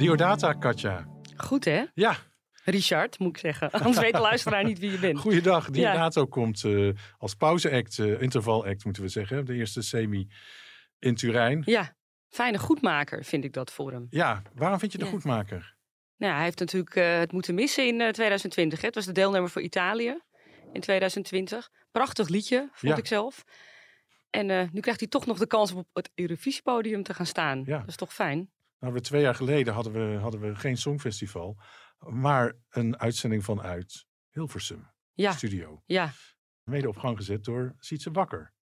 Diodata, Katja. Goed hè? Ja, Richard, moet ik zeggen. Anders weet de luisteraar niet wie je bent. goeiedag. Diodato komt eh, als pauzeact, uh, intervalact moeten we zeggen. De eerste semi in Turijn. Ja, fijne goedmaker vind ik dat voor hem. Ja, waarom vind je de Ja. goedmaker? Nou, hij heeft natuurlijk eh, het moeten missen in eh, 2020. Hè. Het was de deelnemer voor Italië in 2020. Prachtig liedje, vond Ja. ik zelf. En nu krijgt hij toch nog de kans om op het Eurovisiepodium te gaan staan. Ja. Dat is toch fijn? Nou, we twee jaar geleden hadden we, hadden we geen songfestival, maar een uitzending vanuit Hilversum Ja, studio. ja. Mede op gang gezet door Sietse Bakker.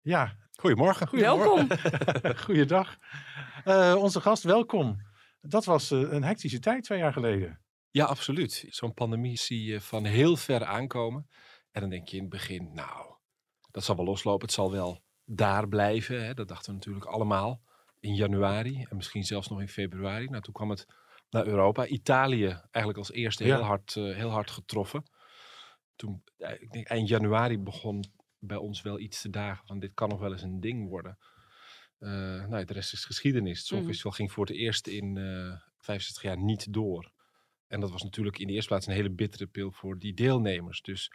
Ja, Goedemorgen. Welkom. goeiedag. Eh onze gast, welkom. Dat was eh, een hectische tijd twee jaar geleden. Ja, absoluut. Zo'n pandemie zie je van heel ver aankomen. En dan denk je in het begin, nou, dat zal wel loslopen. Het zal wel daar blijven. Hè. Dat dachten we natuurlijk allemaal in januari en misschien zelfs nog in februari. Nou, toen kwam het naar Europa. Italië eigenlijk als eerste Ja. heel, hard, eh, heel hard getroffen. Toen, ik denk eind januari begon bij ons wel iets te dagen van dit kan nog wel eens een ding worden. Eh, nou, de rest is geschiedenis. Het Mhm. Songfestival ging voor het eerst in eh 65 jaar niet door. En dat was natuurlijk in de eerste plaats een hele bittere pil voor die deelnemers. Dus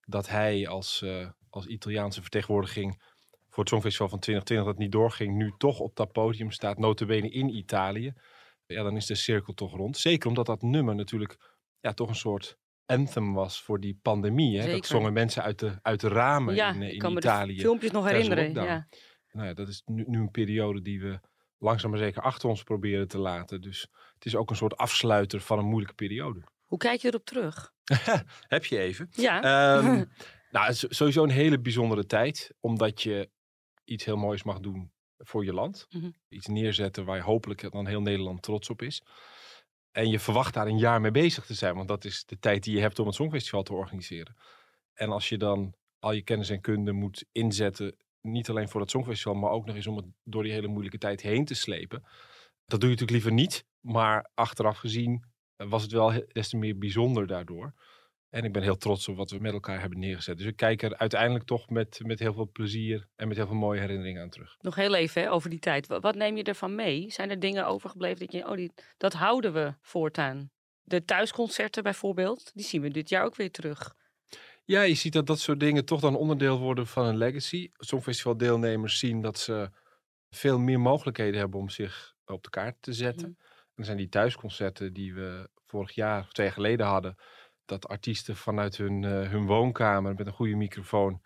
dat hij als, als Italiaanse vertegenwoordiging voor het Songfestival van 2020 dat niet doorging, nu toch op dat podium staat, notabene in Italië. Ja, dan is de cirkel toch rond. Zeker omdat dat nummer natuurlijk ja, toch een soort anthem was voor die pandemie. Hè? Dat zongen mensen uit de, uit de ramen ja, in, eh, ik in kan me Italië. de filmpjes nog herinneren. Ja. Nou ja, dat is nu, nu een periode die we langzaam maar zeker achter ons proberen te laten. Dus het is ook een soort afsluiter van een moeilijke periode. Hoe kijk je erop terug? Heb je even? Ja. Ehm, nou, het is sowieso een hele bijzondere tijd. Omdat je iets heel moois mag doen voor je land. Mhm. Iets neerzetten waar je hopelijk dan heel Nederland trots op is. En je verwacht daar een jaar mee bezig te zijn. Want dat is de tijd die je hebt om het Songfestival te organiseren. En als je dan al je kennis en kunde moet inzetten. Niet alleen voor het Songfestival, maar ook nog eens om het door die hele moeilijke tijd heen te slepen. Dat doe je natuurlijk liever niet. Maar achteraf gezien eh, was het wel des te meer bijzonder daardoor. En ik ben heel trots op wat we met elkaar hebben neergezet. Dus ik kijk er uiteindelijk toch met, met heel veel plezier en met heel veel mooie herinneringen aan terug. Nog heel even hè, over die tijd. Wa- Wat neem je ervan mee? Zijn er dingen overgebleven dat je, oh, die, dat houden we voortaan? De thuisconcerten bijvoorbeeld, die zien we dit jaar ook weer terug. Ja, je ziet dat dat soort dingen toch dan onderdeel worden van een legacy. Songfestival deelnemers zien dat ze veel meer mogelijkheden hebben om zich op de kaart te zetten. Mhm. En dan zijn die thuisconcerten die we vorig jaar of twee jaar geleden hadden. Dat artiesten vanuit hun, eh, hun woonkamer met een goede microfoon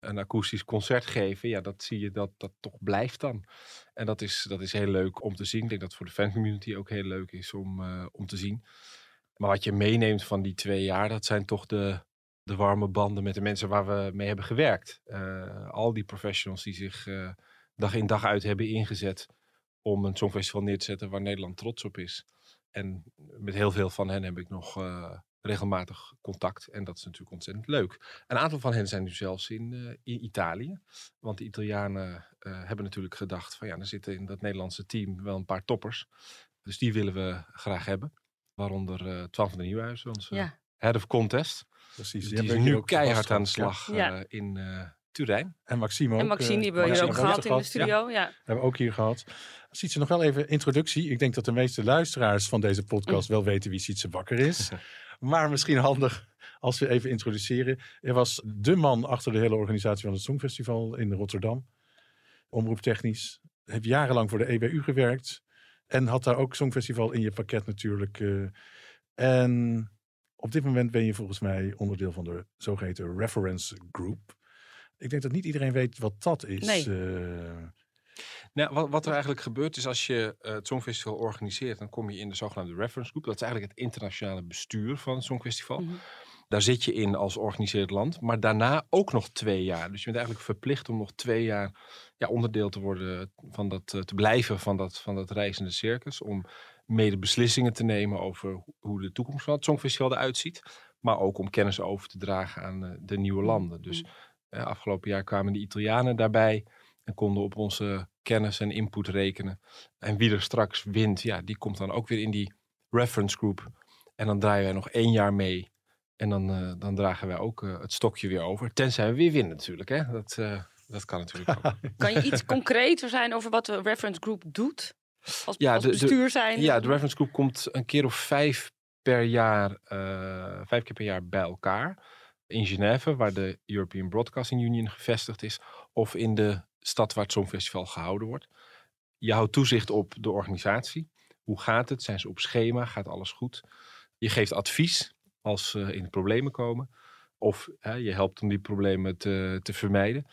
een akoestisch concert geven. Ja, dat zie je dat dat toch blijft dan. En dat is, dat is heel leuk om te zien. Ik denk dat het voor de fancommunity ook heel leuk is om, eh, om te zien. Maar wat je meeneemt van die twee jaar, dat zijn toch de, de warme banden met de mensen waar we mee hebben gewerkt. Eh, al die professionals die zich dag in dag uit hebben ingezet om een songfestival neer te zetten waar Nederland trots op is. En met heel veel van hen heb ik nog regelmatig contact. En dat is natuurlijk ontzettend leuk. Een aantal van hen zijn nu zelfs in, eh, in Italië. Want de Italianen eh, hebben natuurlijk gedacht van ja, er zitten in dat Nederlandse team wel een paar toppers. Dus die willen we graag hebben. Waaronder eh Twan van der Nieuwhuizen, onze Ja. head of contest. Precies. Dus die die hebben is we nu keihard aan de slag Ja. eh, in eh Turijn. En Maxime ook. en Maxine, eh, die hebben we hier Maxime ook gehad in de ja. studio. Ja. hebben we ook hier gehad. Sietse, nog wel even introductie. Ik denk dat de meeste luisteraars van deze podcast wel weten wie Sietse Bakker is. maar misschien handig als we even introduceren. Er was de man achter de hele organisatie van het Songfestival in Rotterdam. Omroeptechnisch. Heb jarenlang voor de EBU gewerkt. En had daar ook Songfestival in je pakket natuurlijk. eh. en op dit moment ben je volgens mij onderdeel van de zogeheten Reference Group. Ik denk dat niet iedereen weet wat dat is. Nee. eh. Nou, wat, wat er eigenlijk gebeurt is als je uh, het Songfestival organiseert, dan kom je in de zogenaamde reference group. Dat is eigenlijk het internationale bestuur van het Songfestival. Mhm. Daar zit je in als georganiseerd land, maar daarna ook nog twee jaar. Dus je bent eigenlijk verplicht om nog twee jaar ja, onderdeel te worden van dat, eh, te blijven van dat, van dat reizende circus. Om mede beslissingen te nemen over hoe de toekomst van het Songfestival eruit ziet. Maar ook om kennis over te dragen aan eh, de nieuwe landen. Dus Mhm. afgelopen jaar kwamen de Italianen daarbij en konden op onze kennis en input rekenen. En wie er straks wint, ja, die komt dan ook weer in die reference group. En dan draaien wij nog één jaar mee. En dan, eh, dan dragen wij ook eh, het stokje weer over. Tenzij we weer winnen natuurlijk. Hè? Dat, eh, dat kan natuurlijk ook. Kan je iets concreter zijn over wat de reference group doet? Als, Ja, als de- de- bestuur zijn? Ja, de reference group komt een keer of vijf per jaar, eh, vijf keer per jaar bij elkaar. In Genève, waar de European Broadcasting Union gevestigd is. Of in de stad waar het Songfestival gehouden wordt. Je houdt toezicht op de organisatie. Hoe gaat het? Zijn ze op schema? Gaat alles goed? Je geeft advies als ze in problemen komen. Of hè, je helpt om die problemen te, te vermijden.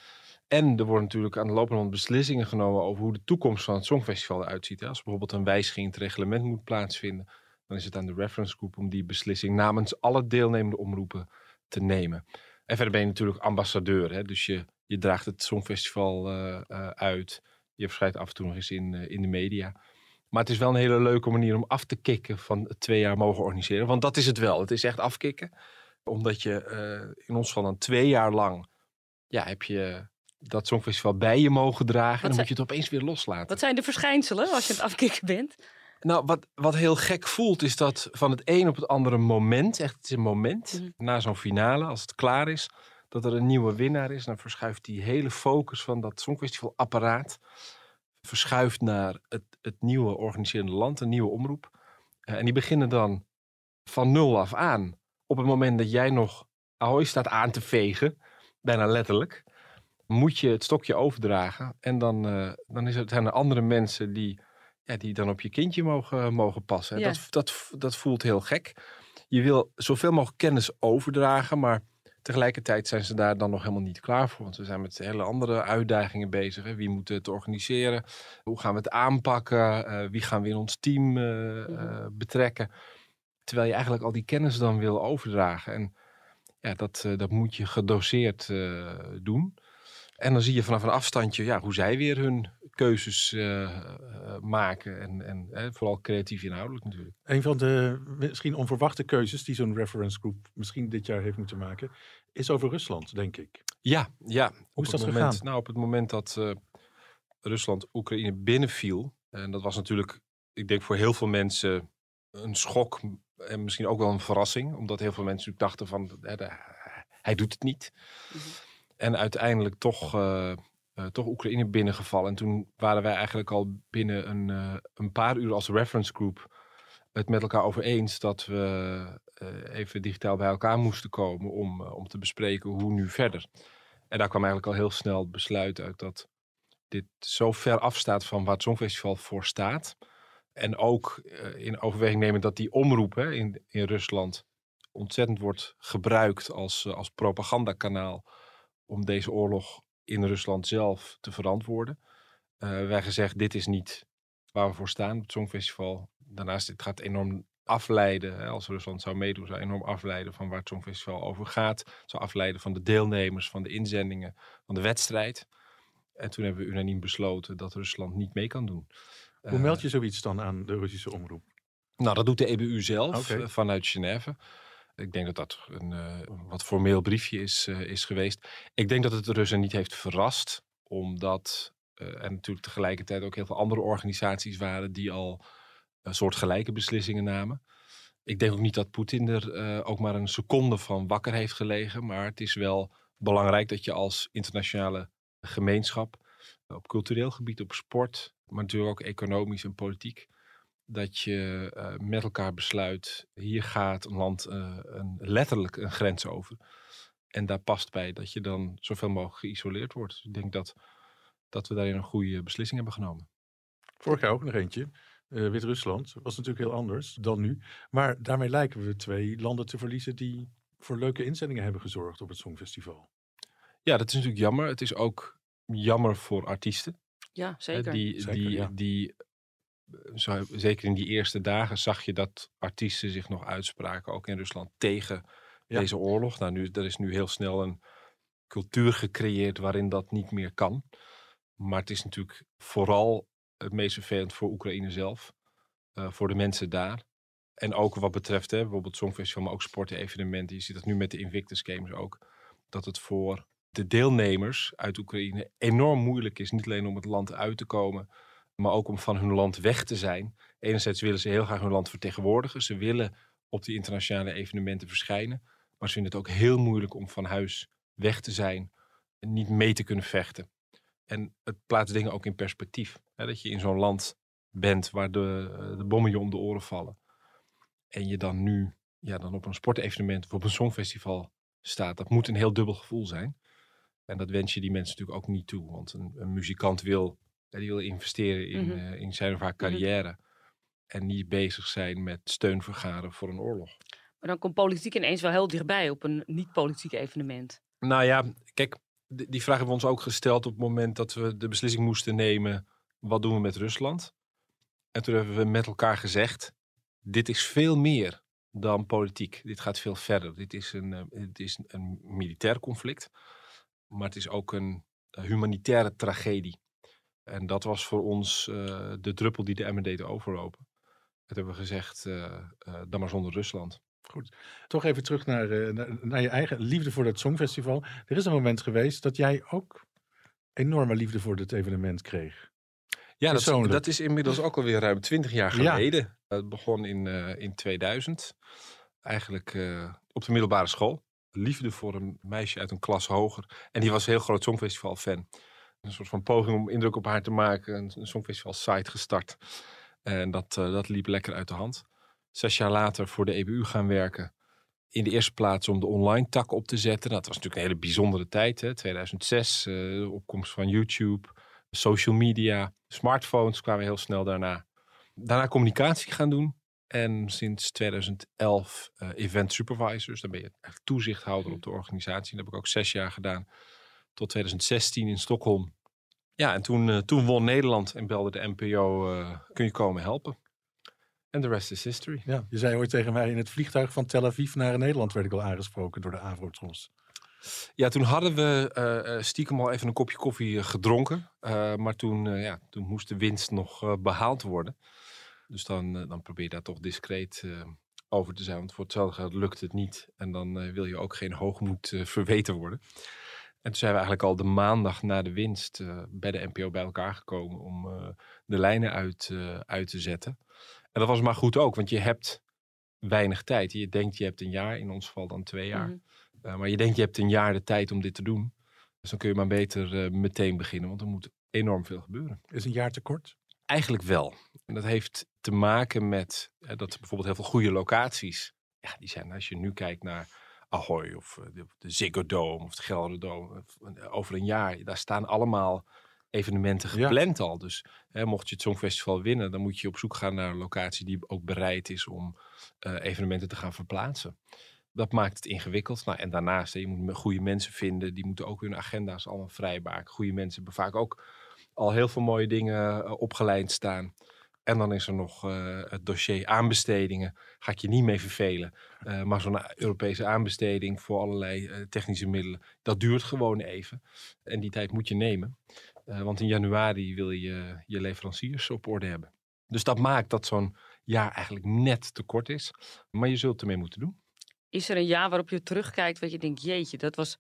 En er worden natuurlijk aan de lopende band beslissingen genomen over hoe de toekomst van het Songfestival eruit ziet. Als bijvoorbeeld een wijziging in het reglement moet plaatsvinden, dan is het aan de reference group om die beslissing namens alle deelnemende omroepen te nemen. En verder ben je natuurlijk ambassadeur, hè? dus je, je draagt het Songfestival eh, eh, uit. Je verschijnt af en toe nog eens in, eh, in de media. Maar het is wel een hele leuke manier om af te kicken van het twee jaar mogen organiseren. Want dat is het wel. Het is echt afkicken. Omdat je in ons geval dan twee jaar lang ja, heb je dat Songfestival bij je mogen dragen. en dan zijn- moet je het opeens weer loslaten. Wat zijn de verschijnselen als je het afkicken bent? Nou, wat, wat heel gek voelt, is dat van het een op het andere moment, echt het is een moment, Mhm. na zo'n finale, als het klaar is, dat er een nieuwe winnaar is. Dan verschuift die hele focus van dat Songfestival-apparaat, verschuift naar het, het nieuwe organiserende land, een nieuwe omroep. Eh, en die beginnen dan van nul af aan. Op het moment dat jij nog Ahoy staat aan te vegen, bijna letterlijk, moet je het stokje overdragen. En dan, eh, dan is het, zijn er andere mensen die, ja, die dan op je kindje mogen, mogen passen. Ja. Dat, dat, dat voelt heel gek. Je wil zoveel mogelijk kennis overdragen, maar tegelijkertijd zijn ze daar dan nog helemaal niet klaar voor. Want we zijn met hele andere uitdagingen bezig. Hè. Wie moet het organiseren? Hoe gaan we het aanpakken? Eh, wie gaan we in ons team eh, eh, betrekken? Terwijl je eigenlijk al die kennis dan wil overdragen. En ja, dat, dat moet je gedoseerd doen. En dan zie je vanaf een afstandje ja, hoe zij weer hun keuzes eh, eh, maken. En, en eh, vooral creatief inhoudelijk natuurlijk. Een van de misschien onverwachte keuzes die zo'n reference group misschien dit jaar heeft moeten maken, is over Rusland, denk ik. Ja, ja. Hoe is dat moment, gegaan? Nou, op het moment dat eh, Rusland Oekraïne binnenviel. En dat was natuurlijk, ik denk voor heel veel mensen een schok. En misschien ook wel een verrassing. Omdat heel veel mensen natuurlijk dachten van, hij doet het niet. Mhm. En uiteindelijk toch, eh, eh, toch Oekraïne binnengevallen. En toen waren wij eigenlijk al binnen een, eh, een paar uur als reference group het met elkaar over eens dat we eh, even digitaal bij elkaar moesten komen om, om te bespreken hoe nu verder. En daar kwam eigenlijk al heel snel het besluit uit dat dit zo ver afstaat van waar het Songfestival voor staat. En ook in overweging nemen dat die omroep hè, in, in Rusland ontzettend wordt gebruikt als, als propagandakanaal om deze oorlog in Rusland zelf te verantwoorden. Eh, wij gezegd, dit is niet waar we voor staan, het Songfestival. Daarnaast, het gaat enorm afleiden, hè, als Rusland zou meedoen, zou enorm afleiden van waar het Songfestival over gaat. Het zou afleiden van de deelnemers, van de inzendingen, van de wedstrijd. En toen hebben we unaniem besloten dat Rusland niet mee kan doen. Hoe Eh, meld je zoiets dan aan de Russische omroep? nou, dat doet de EBU zelf eh, vanuit Genève. Ik denk dat dat een eh, wat formeel briefje is, eh, is geweest. Ik denk dat het de Russen niet heeft verrast, omdat eh, er natuurlijk tegelijkertijd ook heel veel andere organisaties waren die al een soort gelijke beslissingen namen. Ik denk ook niet dat Poetin er eh, ook maar een seconde van wakker heeft gelegen, maar het is wel belangrijk dat je als internationale gemeenschap op cultureel gebied, op sport, maar natuurlijk ook economisch en politiek, dat je eh, met elkaar besluit, hier gaat een land eh, een, letterlijk een grens over. En daar past bij dat je dan zoveel mogelijk geïsoleerd wordt. Dus ik denk dat, dat we daarin een goede beslissing hebben genomen. Vorig jaar ook nog eentje. eh, Wit-Rusland was natuurlijk heel anders dan nu. Maar daarmee lijken we twee landen te verliezen die voor leuke inzendingen hebben gezorgd op het Songfestival. Ja, dat is natuurlijk jammer. Het is ook jammer voor artiesten. Ja, zeker. Die, Zeker, die, ja. die, zo, zeker in die eerste dagen zag je dat artiesten zich nog uitspraken, ook in Rusland, tegen Ja. deze oorlog. Nou, nu, er is nu heel snel een cultuur gecreëerd waarin dat niet meer kan. Maar het is natuurlijk vooral het meest vervelend voor Oekraïne zelf, eh, voor de mensen daar. En ook wat betreft hè, bijvoorbeeld Songfestival, maar ook sportevenementen. Je ziet dat nu met de Invictus Games ook. Dat het voor de deelnemers uit Oekraïne enorm moeilijk is. Niet alleen om het land uit te komen, maar ook om van hun land weg te zijn. Enerzijds willen ze heel graag hun land vertegenwoordigen. Ze willen op die internationale evenementen verschijnen. Maar ze vinden het ook heel moeilijk om van huis weg te zijn en niet mee te kunnen vechten. En het plaatst dingen ook in perspectief. Hè, dat je in zo'n land bent waar de, eh, de bommen je om de oren vallen. En je dan nu ja, dan op een sportevenement of op een songfestival staat. Dat moet een heel dubbel gevoel zijn. En dat wens je die mensen natuurlijk ook niet toe. Want een, een muzikant wil, hè, die wil investeren in, Mhm. eh, in zijn of haar carrière. En niet bezig zijn met steun vergaren voor een oorlog. Maar dan komt politiek ineens wel heel dichtbij op een niet-politiek evenement. Nou ja, kijk, die vraag hebben we ons ook gesteld op het moment dat we de beslissing moesten nemen. Wat doen we met Rusland? En toen hebben we met elkaar gezegd, dit is veel meer dan politiek. Dit gaat veel verder. Dit is een, eh, het is een militair conflict. Maar het is ook een eh, humanitaire tragedie. En dat was voor ons eh, de druppel die de emmer deed overlopen. Dat hebben we gezegd, eh, eh, dan maar zonder Rusland. Toch even terug naar, naar, naar je eigen liefde voor het Songfestival. Er is een moment geweest dat jij ook enorme liefde voor dit evenement kreeg. Ja, dat dat is inmiddels ook alweer ruim twintig jaar Ja. geleden. Het begon in, in 2000. Eigenlijk op de middelbare school. Liefde voor een meisje uit een klas hoger. En die was een heel groot Songfestival-fan. Een soort van poging om indruk op haar te maken. Een, een Songfestival-site gestart. En dat, eh, dat liep lekker uit de hand. Zes jaar later voor de EBU gaan werken. In de eerste plaats om de online tak op te zetten. Dat was natuurlijk een hele bijzondere tijd. Hè? 2006, eh, de opkomst van YouTube, social media, smartphones kwamen heel snel daarna. Daarna communicatie gaan doen. En sinds 2011 eh, event supervisors. Dan ben je toezichthouder op de organisatie. Dat heb ik ook zes jaar gedaan. Tot 2016 in Stockholm. Ja, en toen, eh, toen won Nederland en belde de NPO, eh, kun je komen helpen? En de rest is history. Ja, je zei ooit tegen mij in het vliegtuig van Tel Aviv naar Nederland werd ik al aangesproken door de Avrotros. Ja, toen hadden we eh, stiekem al even een kopje koffie gedronken. Maar toen, ja, toen moest de winst nog eh, behaald worden. Dus dan, dan probeer je daar toch discreet over te zijn. Want voor hetzelfde geld lukt het niet. En dan wil je ook geen hoogmoed verweten worden. En toen zijn we eigenlijk al de maandag na de winst eh, bij de NPO bij elkaar gekomen om eh, de lijnen uit, eh, uit te zetten. En dat was maar goed ook, want je hebt weinig tijd. Je denkt je hebt een jaar, in ons geval dan twee jaar. Mhm. Uh, maar je denkt, je hebt een jaar de tijd om dit te doen. Dus dan kun je maar beter uh, meteen beginnen, want er moet enorm veel gebeuren. Is een jaar te kort? Eigenlijk wel. En dat heeft te maken met uh, dat bijvoorbeeld heel veel goede locaties. Ja, die zijn, als je nu kijkt naar Ahoy of uh, de, de Ziggo Dome of de Gelderdoom. Over een jaar, daar staan allemaal evenementen gepland ja. al. Dus hè, mocht je het Songfestival winnen, dan moet je op zoek gaan naar een locatie die ook bereid is om uh, evenementen te gaan verplaatsen dat maakt het ingewikkeld. Nou, en daarnaast, je moet goede mensen vinden. Die moeten ook hun agenda's allemaal vrijmaken. Goede mensen hebben vaak ook al heel veel mooie dingen uh, opgeleid staan. En dan is er nog uh, het dossier aanbestedingen. Ga ik je niet mee vervelen. Uh, maar zo'n Europese aanbesteding voor allerlei technische middelen. Dat duurt gewoon even. En die tijd moet je nemen. want in januari wil je je leveranciers op orde hebben. Dus dat maakt dat zo'n jaar eigenlijk net te kort is. Maar je zult ermee moeten doen. Is er een jaar waarop je terugkijkt wat je denkt, jeetje, dat was,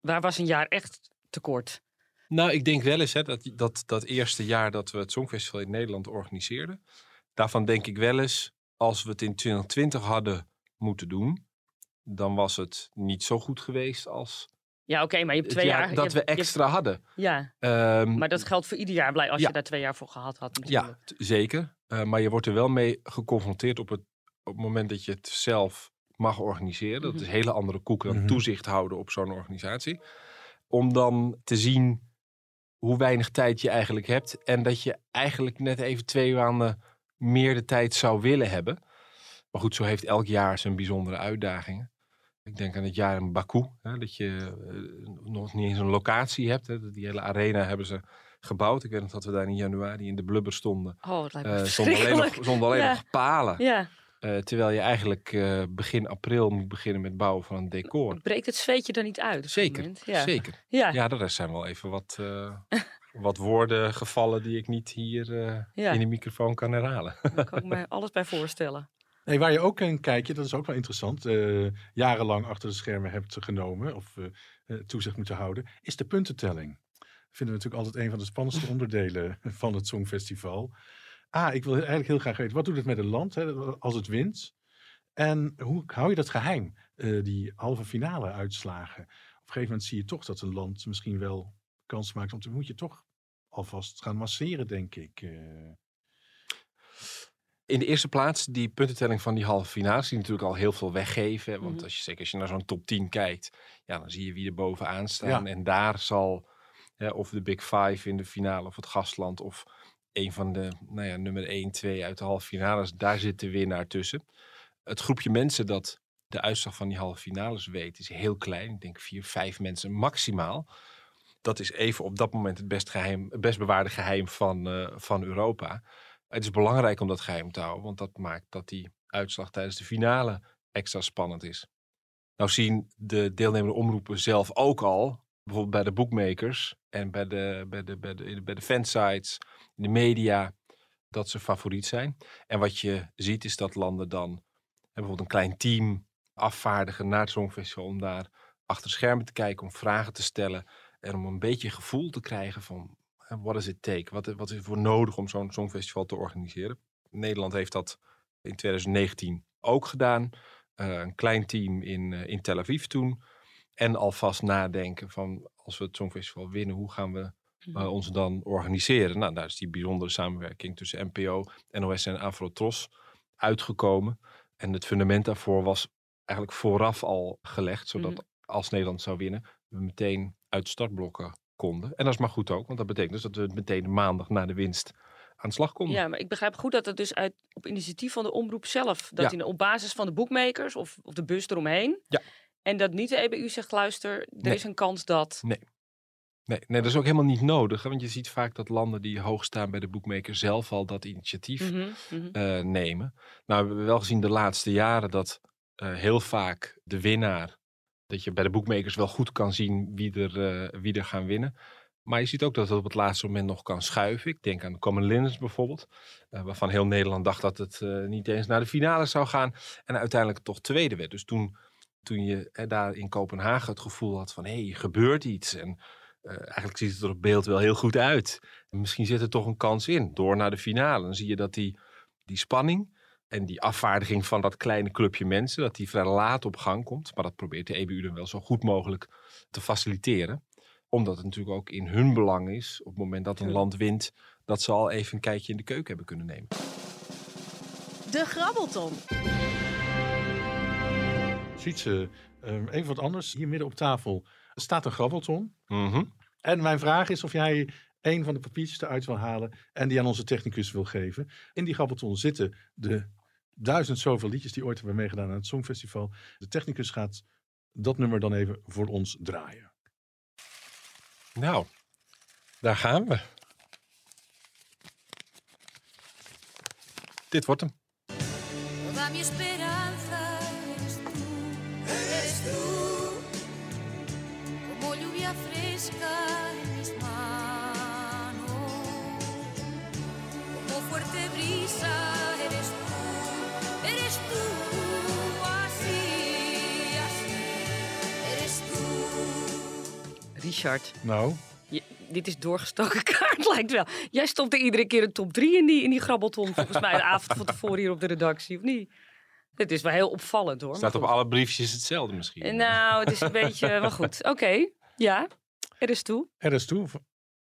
waar was een jaar echt tekort? Nou, ik denk wel eens hè, dat, dat dat eerste jaar dat we het Songfestival in Nederland organiseerden. Daarvan denk ik wel eens, als we het in 2020 hadden moeten doen, dan was het niet zo goed geweest als ja, oké, okay, maar je hebt twee jaar, jaar... dat je we extra je hadden. Ja, um, maar dat geldt voor ieder jaar blij als ja. je daar twee jaar voor gehad had natuurlijk. Ja, zeker. Uh, maar je wordt er wel mee geconfronteerd op het, op het moment dat je het zelf mag organiseren. Dat is een hele andere koek dan Mhm. toezicht houden op zo'n organisatie. Om dan te zien hoe weinig tijd je eigenlijk hebt. En dat je eigenlijk net even twee maanden meer de tijd zou willen hebben. Maar goed, zo heeft elk jaar zijn bijzondere uitdagingen. Ik denk aan het jaar in Baku. Hè, dat je uh, nog niet eens een locatie hebt. Hè, die hele arena hebben ze gebouwd. Ik weet nog dat we daar in januari in de blubber stonden. Oh, het lijkt me Uh, zonder alleen nog, alleen Ja. nog palen. Ja, Eh, terwijl je eigenlijk eh, begin april moet beginnen met bouwen van een decor. breekt het zweetje er niet uit? op dat Zeker, moment? Ja. zeker. Ja. Ja, de rest zijn wel even wat, eh, wat woorden gevallen die ik niet hier eh, Ja. in de microfoon kan herhalen. daar kan ik me alles bij voorstellen. Nee, waar je ook een kijkje, dat is ook wel interessant, eh, jarenlang achter de schermen hebt genomen of toezicht moeten houden, is de puntentelling. Vinden we natuurlijk altijd een van de spannendste onderdelen van het Songfestival. Ah, ik wil eigenlijk heel graag weten, wat doet het met een land hè, als het wint? En hoe hou je dat geheim, eh, die halve finale uitslagen? Op een gegeven moment zie je toch dat een land misschien wel kans maakt, want dan moet je toch alvast gaan masseren, denk ik. eh. In de eerste plaats, die puntentelling van die halve finales, die natuurlijk al heel veel weggeven. Want Mhm. als je, zeker als je naar zo'n top 10 kijkt, ja, dan zie je wie er bovenaan staan. Ja. En daar zal, hè, of de Big Five in de finale, of het gastland, of een van de, nou ja, nummer 1, 2 uit de halve finales, daar zit de winnaar tussen. Het groepje mensen dat de uitslag van die halve finales weet, is heel klein. Ik denk vier, vijf mensen maximaal. Dat is even op dat moment het best, geheim, het best bewaarde geheim van, eh, van Europa. Het is belangrijk om dat geheim te houden, want dat maakt dat die uitslag tijdens de finale extra spannend is. Nou zien de deelnemende omroepen zelf ook al, bijvoorbeeld bij de bookmakers en bij de, bij de, bij de, bij de fansites, de media, dat ze favoriet zijn. En wat je ziet is dat landen dan bijvoorbeeld een klein team afvaardigen naar het Songfestival om daar achter schermen te kijken, om vragen te stellen en om een beetje gevoel te krijgen van what does it take? Wat, wat is er voor nodig om zo'n Songfestival te organiseren? Nederland heeft dat in 2019 ook gedaan. Eh, een klein team in, eh, in Tel Aviv toen. En alvast nadenken van als we het Songfestival winnen, hoe gaan we Eh, ons dan organiseren? Nou, daar is die bijzondere samenwerking tussen NPO, NOS en Afrotros uitgekomen. En het fundament daarvoor was eigenlijk vooraf al gelegd, zodat Mhm. als Nederland zou winnen, we meteen uit startblokken konden. En dat is maar goed ook, want dat betekent dus dat we meteen maandag na de winst aan de slag konden. Ja, maar ik begrijp goed dat het dus uit, op initiatief van de omroep zelf, dat Ja. in, op basis van de boekmakers of, of de bus eromheen. Ja. En dat niet de EBU zegt, luister, er Nee. is een kans dat. Nee, nee, dat is ook helemaal niet nodig. Hè? Want je ziet vaak dat landen die hoog staan bij de boekmaker zelf al dat initiatief Mhm, mhm. eh, nemen. Nou, we hebben wel gezien de laatste jaren dat eh, heel vaak de winnaar, dat je bij de boekmakers wel goed kan zien wie er, eh, wie er gaan winnen. Maar je ziet ook dat het op het laatste moment nog kan schuiven. Ik denk aan de Common Linens bijvoorbeeld, waarvan heel Nederland dacht dat het niet eens naar de finale zou gaan. En uiteindelijk toch tweede werd. Dus toen, toen je daar in Kopenhagen het gevoel had van hé, hey, gebeurt iets. En eh, eigenlijk ziet het er op beeld wel heel goed uit. Misschien zit er toch een kans in. Door naar de finale. Dan zie je dat die, die spanning en die afvaardiging van dat kleine clubje mensen, dat die vrij laat op gang komt. Maar dat probeert de EBU dan wel zo goed mogelijk te faciliteren. Omdat het natuurlijk ook in hun belang is, op het moment dat een land wint, dat ze al even een kijkje in de keuken hebben kunnen nemen. De Grabbelton. Sietse, eh, even wat anders. Hier midden op tafel staat een grabbelton. Mhm. En mijn vraag is of jij een van de papiertjes eruit wil halen en die aan onze technicus wil geven. In die grabbelton zitten de duizend zoveel liedjes die ooit hebben meegedaan aan het Songfestival. De technicus gaat dat nummer dan even voor ons draaien. Nou, daar gaan we. Dit wordt hem. Richard, Nou, je- dit is doorgestoken kaart, lijkt wel. Jij stopt er iedere keer een top 3 in die, in die grabbelton, volgens mij de avond van tevoren hier op de redactie, of niet? Dit is wel heel opvallend hoor. Staat op alle briefjes hetzelfde misschien. Eh, Nou, het is een beetje, maar goed. Oké, ja, er is toe. er is toe.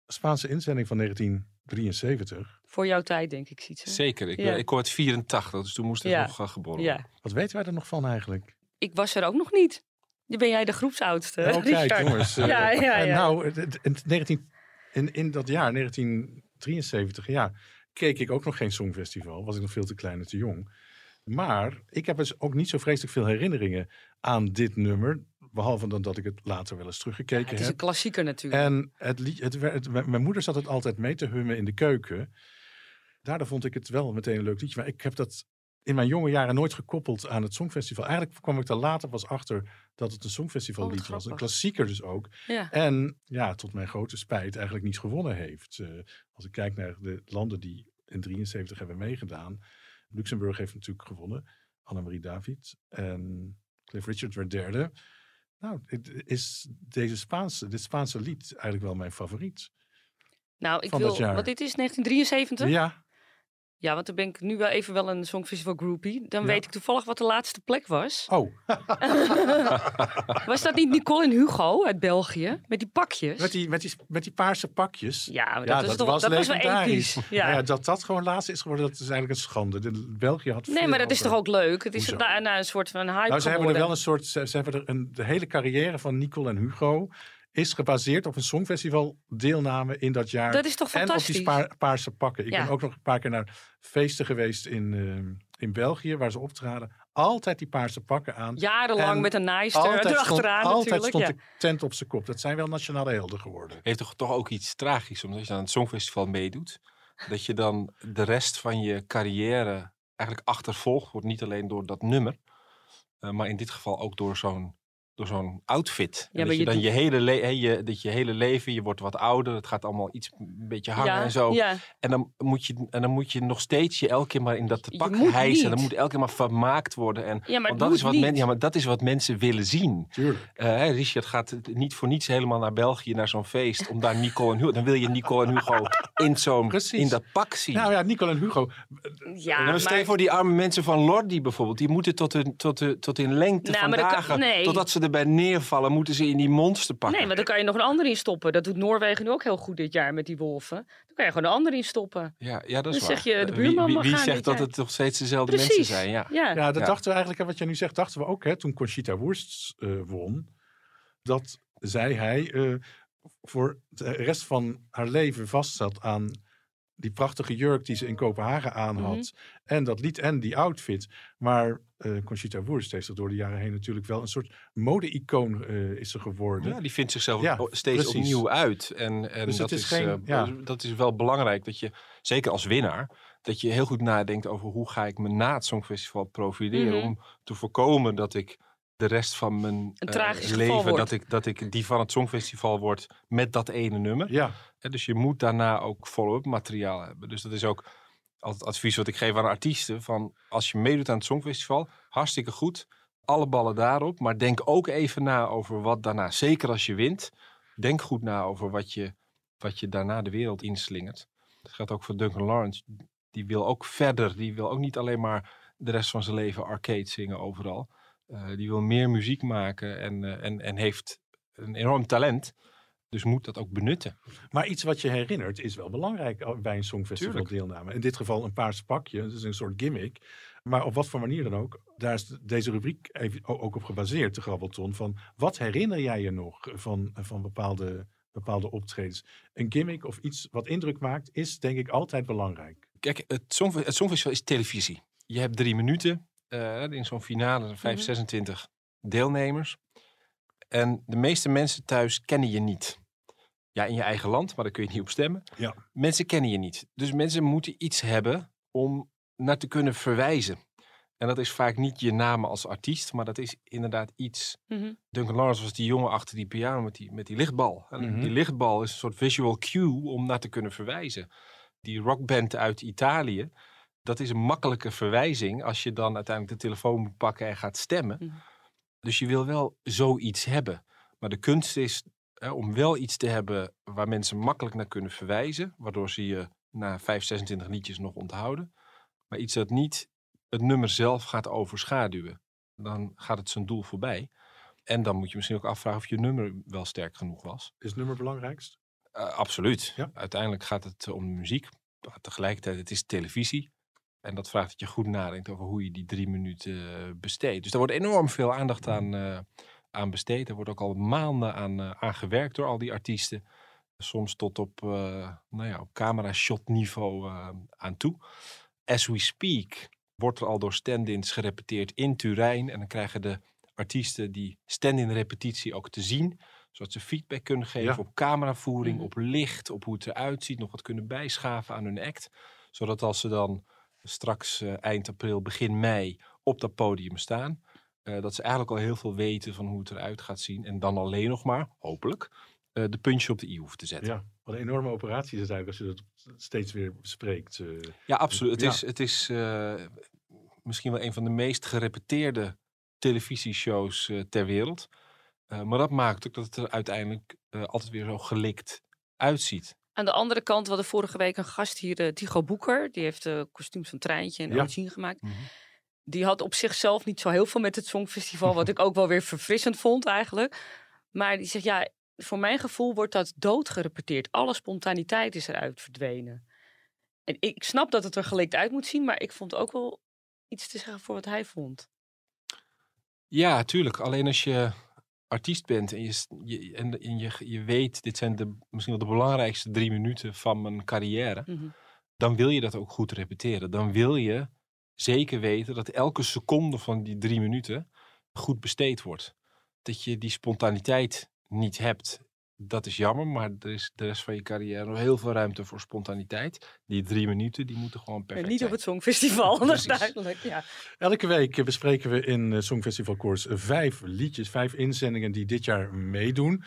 Spaanse inzending van 1973. Voor jouw tijd, denk ik, ziet ze. Zeker, ik, Ja. ik hoor het 84, dus toen moest ik Ja. nog eh, geboren worden. Ja, Wat weten wij er nog van eigenlijk? ik was er ook nog niet. Ben jij de groepsoudste. Oh, kijk jongens. eh, Ja, ja, nou, in, 19, in, in dat jaar, 1973, ja, keek ik ook nog geen Songfestival. Was ik nog veel te klein en te jong. Maar ik heb dus ook niet zo vreselijk veel herinneringen aan dit nummer. Behalve dan dat ik het later wel eens teruggekeken het is een heb. klassieker natuurlijk. En het lied, het, mijn moeder zat het altijd mee te hummen in de keuken. Daardoor vond ik het wel meteen een leuk liedje. Maar ik heb dat in mijn jonge jaren nooit gekoppeld aan het Songfestival. Eigenlijk kwam ik er later pas achter dat het een Songfestival Oh, lied was. Een klassieker dus ook. ja. En ja, tot mijn grote spijt eigenlijk niet gewonnen heeft. Eh, als ik kijk naar de landen die in 73 hebben meegedaan. Luxemburg heeft natuurlijk gewonnen. Annemarie David. En Cliff Richard werd derde. Nou, is deze Spaanse, dit Spaanse lied eigenlijk wel mijn favoriet. Nou, ik wil, want dit is 1973. Ja. Ja, want dan ben ik nu wel even wel een Songfestival groupie. Dan Ja. weet ik toevallig wat de laatste plek was. oh, Was dat niet Nicole en Hugo uit België? Met die pakjes? met die, met die, met die paarse pakjes. Ja, maar Ja, dat, dat toch, was dat was wel legendarisch. episch. Ja. Ja. dat dat gewoon laatste is geworden, dat is eigenlijk een schande. De, België had nee, maar dat is toch ook leuk? Het is daarna een soort van hype Nou, ze hebben er wel een soort. Ze, ze hebben er een, de hele carrière van Nicole en Hugo is gebaseerd op een songfestival deelname in dat jaar. Dat is toch en op die fantastisch? spa- paarse pakken. Ik Ja. ben ook nog een paar keer naar feesten geweest in, eh, in België waar ze optraden. Altijd die paarse pakken aan. Jarenlang En met een naaister Altijd stond, erachteraan altijd natuurlijk. stond ja. de tent op zijn kop. Dat zijn wel nationale helden geworden. Heeft toch, toch ook iets tragisch, omdat je aan het Songfestival meedoet. Dat je dan de rest van je carrière eigenlijk achtervolgd wordt. Niet alleen door dat nummer, eh, maar in dit geval ook door zo'n door zo'n outfit. Maar dat je, je dan je hele, le- hè, je, dat je hele leven, je wordt wat ouder. Het gaat allemaal iets een beetje hangen ja, en zo. Ja. En dan, moet je, en dan moet je nog steeds je elke keer maar in dat pak hijsen. En dan moet elke keer maar vermaakt worden. En, ja, maar want dat, is wat men, ja, maar dat is wat mensen willen zien. Eh, hè, Richard gaat het niet voor niets helemaal naar België, naar zo'n feest, om daar Nicole en Hugo... Dan wil je Nicole en Hugo in, zo'n, Precies. in dat pak zien. Nou ja, Nicole en Hugo. ja, en dan maar... stel je voor die arme mensen van Lordi bijvoorbeeld. Die moeten tot hun, tot, hun- tot in lengte Nou, van dat kan- dagen, nee. totdat ze erbij neervallen, moeten ze in die monster pakken. Nee, maar dan kan je nog een ander in stoppen. Dat doet Noorwegen nu ook heel goed dit jaar met die wolven. Dan kan je gewoon een ander in stoppen. Ja, ja, dat is Dan waar. zeg je, de Eh, wie- buurman wie, wie zegt dat het nog steeds dezelfde Precies. mensen zijn? Ja. Ja. Ja, dat Ja. dachten we eigenlijk, hè, wat jij nu zegt, dachten we ook hè, toen Conchita Wurst eh, won. Dat zei hij eh, voor de rest van haar leven vastzat aan die prachtige jurk die ze in Kopenhagen aan had. Mhm. En dat lied en die outfit. Maar eh, Conchita Wurst heeft zich door de jaren heen natuurlijk wel een soort mode-icoon eh, is ze geworden. Ja, die vindt zichzelf Ja, steeds precies. opnieuw uit. En, en Dus dat, het is is, geen- eh, ja. dat is wel belangrijk dat je, zeker als winnaar, dat je heel goed nadenkt over hoe ga ik me na het Songfestival profileren. Mhm. Om te voorkomen dat ik de rest van mijn eh, leven, dat ik, dat ik die van het Songfestival word met dat ene nummer. Ja, Hè, Dus je moet daarna ook follow-up materiaal hebben. Dus dat is ook altijd het advies wat ik geef aan artiesten. Van als je meedoet aan het Songfestival, hartstikke goed. Alle ballen daarop. Maar denk ook even na over wat daarna. Zeker als je wint. Denk goed na over wat je, wat je daarna de wereld inslingert. Dat geldt ook voor Duncan Lawrence. Die wil ook verder. Die wil ook niet alleen maar de rest van zijn leven arcade zingen overal. Eh, die wil meer muziek maken en, eh, en, en heeft een enorm talent. Dus moet dat ook benutten. maar iets wat je herinnert is wel belangrijk eh, bij een Songfestival Tuurlijk. deelname. In dit geval een paars pakje, dat is een soort gimmick. Maar op wat voor manier dan ook, daar is de- deze rubriek even ook op gebaseerd, de Grabbelton. Van wat herinner jij je nog van, van bepaalde, bepaalde optredens? Een gimmick of iets wat indruk maakt, is denk ik altijd belangrijk. Kijk, het, het Songfestival is televisie. Je hebt drie minuten eh, in zo'n finale, 5, Mhm. 26 deelnemers. En de meeste mensen thuis kennen je niet. Ja, in je eigen land, maar daar kun je niet op stemmen. Ja. Mensen kennen je niet. Dus mensen moeten iets hebben om naar te kunnen verwijzen. En dat is vaak niet je naam als artiest, maar dat is inderdaad iets. Mhm. Duncan Lawrence was die jongen achter die piano met die, met die lichtbal. En Mhm. Die lichtbal is een soort visual cue om naar te kunnen verwijzen. Die rockband uit Italië, dat is een makkelijke verwijzing als je dan uiteindelijk de telefoon moet pakken en gaat stemmen. Mhm. Dus je wil wel zoiets hebben. Maar de kunst is hè, om wel iets te hebben waar mensen makkelijk naar kunnen verwijzen, waardoor ze je na 5, 26 liedjes nog onthouden. Maar iets dat niet het nummer zelf gaat overschaduwen. Dan gaat het zijn doel voorbij. En dan moet je misschien ook afvragen of je nummer wel sterk genoeg was. Is het nummer belangrijkst? Eh, absoluut. Ja. Uiteindelijk gaat het om de muziek. Maar tegelijkertijd, het is televisie. En dat vraagt dat je goed nadenkt over hoe je die drie minuten eh, besteedt. Dus daar wordt enorm veel aandacht aan, eh, aan besteed. Er wordt ook al maanden aan, eh, aan gewerkt door al die artiesten. Soms tot op, eh nou ja, op camera-shot niveau aan toe. As we speak wordt er al door stand-ins gerepeteerd in Turijn. En dan krijgen de artiesten die stand-in repetitie ook te zien. Zodat ze feedback kunnen geven Ja. op cameravoering, Mhm. op licht, op hoe het eruit ziet. Nog wat kunnen bijschaven aan hun act. Zodat als ze dan straks eh, eind april, begin mei op dat podium staan. eh, dat ze eigenlijk al heel veel weten van hoe het eruit gaat zien. En dan alleen nog maar, hopelijk, eh, de puntje op de i hoeven te zetten. Ja, wat een enorme operatie is het eigenlijk als je dat steeds weer bespreekt. Ja, absoluut. Het Ja. is, het is misschien wel een van de meest gerepeteerde televisieshows ter wereld. Maar dat maakt ook dat het er uiteindelijk altijd weer zo gelikt uitziet. Aan de andere kant, we hadden vorige week een gast hier, eh, Tycho Boeker. Die heeft de kostuums van Treintje en Ja. Gemaakt. Die had op zichzelf niet zo heel veel met het Songfestival. wat ik ook wel weer verfrissend vond eigenlijk. Maar die zegt, ja, voor mijn gevoel wordt dat doodgerepeteerd. Alle spontaniteit is eruit verdwenen. En ik snap dat het er gelikt uit moet zien. Maar ik vond ook wel iets te zeggen voor wat hij vond. Ja, tuurlijk. Alleen als je artiest bent en je, je, en, en je, je weet, dit zijn de, misschien wel de belangrijkste drie minuten van mijn carrière. Mhm. dan wil je dat ook goed repeteren. Dan wil je zeker weten dat elke seconde van die drie minuten goed besteed wordt. Dat je die spontaniteit niet hebt. Dat is jammer, maar er is de rest van je carrière nog heel veel ruimte voor spontaniteit. Die drie minuten, die moeten gewoon perfect niet zijn. op het Songfestival, dat is duidelijk. Ja. Elke week eh, bespreken we in eh, Songfestival Koers vijf liedjes, vijf inzendingen die dit jaar meedoen.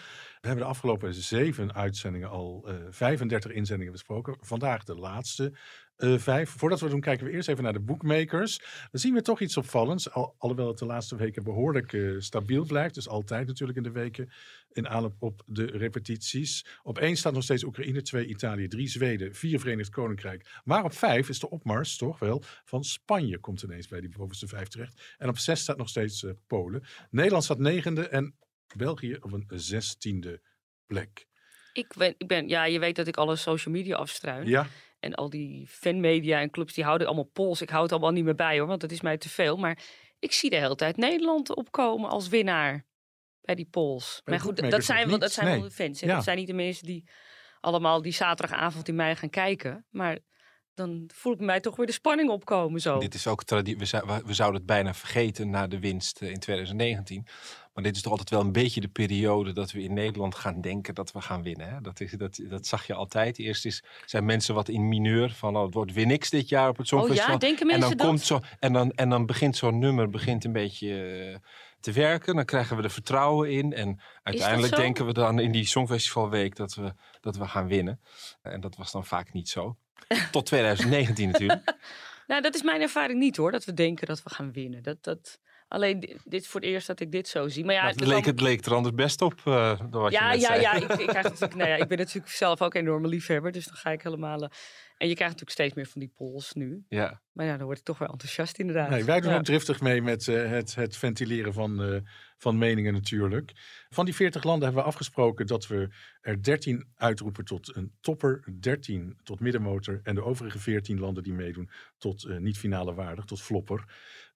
We hebben de afgelopen zeven uitzendingen al eh 35 inzendingen besproken. Vandaag de laatste eh, vijf. Voordat we doen, kijken we eerst even naar de bookmakers. Dan zien we toch iets opvallends. Al, alhoewel het de laatste weken behoorlijk eh, stabiel blijft. Dus altijd natuurlijk in de weken in aanloop op de repetities. Op één staat nog steeds Oekraïne, twee Italië, drie Zweden, vier Verenigd Koninkrijk. Maar op vijf is de opmars toch wel van Spanje. Komt ineens bij die bovenste vijf terecht. En op zes staat nog steeds eh, Polen. Nederland staat negende en België op een zestiende plek. Ik ben, ik ben, ja, je weet dat ik alle social media afstruin. Ja, En al die fanmedia en clubs, die houden allemaal pols. Ik hou het allemaal niet meer bij hoor, want dat is mij te veel. Maar ik zie de hele tijd Nederland opkomen als winnaar bij die polls. Bij Maar goed, dat zijn, wel, dat zijn wel de fans. Ja. Dat zijn niet de mensen die allemaal die zaterdagavond in mei gaan kijken. Maar dan voel ik mij toch weer de spanning opkomen zo. Dit is ook traditie. We, zou- we- we zouden het bijna vergeten na de winst eh, in 2019. Maar dit is toch altijd wel een beetje de periode dat we in Nederland gaan denken dat we gaan winnen. Hè? Dat, is, dat, dat zag je altijd. Eerst is, zijn mensen wat in mineur van oh, het wordt niks dit jaar op het oh Songfestival. ja, denken en mensen dan, dat? komt zo, en, dan, en dan begint zo'n nummer begint een beetje eh, te werken. Dan krijgen we er vertrouwen in. En uiteindelijk denken we dan in die Songfestivalweek dat we, dat we gaan winnen. En dat was dan vaak niet zo. Tot 2019 natuurlijk. Nou, dat is mijn ervaring niet hoor, dat we denken dat we gaan winnen. Dat, dat... Alleen di- dit is voor het eerst dat ik dit zo zie. Maar ja, Nou, het, leek, het leek er anders best op eh, door wat ja, je net ja, zei. ja, ik, ik, krijg natuurlijk, nou ja, ik ben natuurlijk zelf ook een enorme liefhebber, dus dan ga ik helemaal... eh, en je krijgt natuurlijk steeds meer van die polls nu. Ja. Maar ja, dan word ik toch wel enthousiast inderdaad. nee, wij doen Ja. ook driftig mee met eh, het, het ventileren van, eh, van meningen natuurlijk. Van die 40 landen hebben we afgesproken dat we er 13 uitroepen tot een topper, 13 tot middenmotor en de overige 14 landen die meedoen tot eh, niet finale waardig, tot flopper.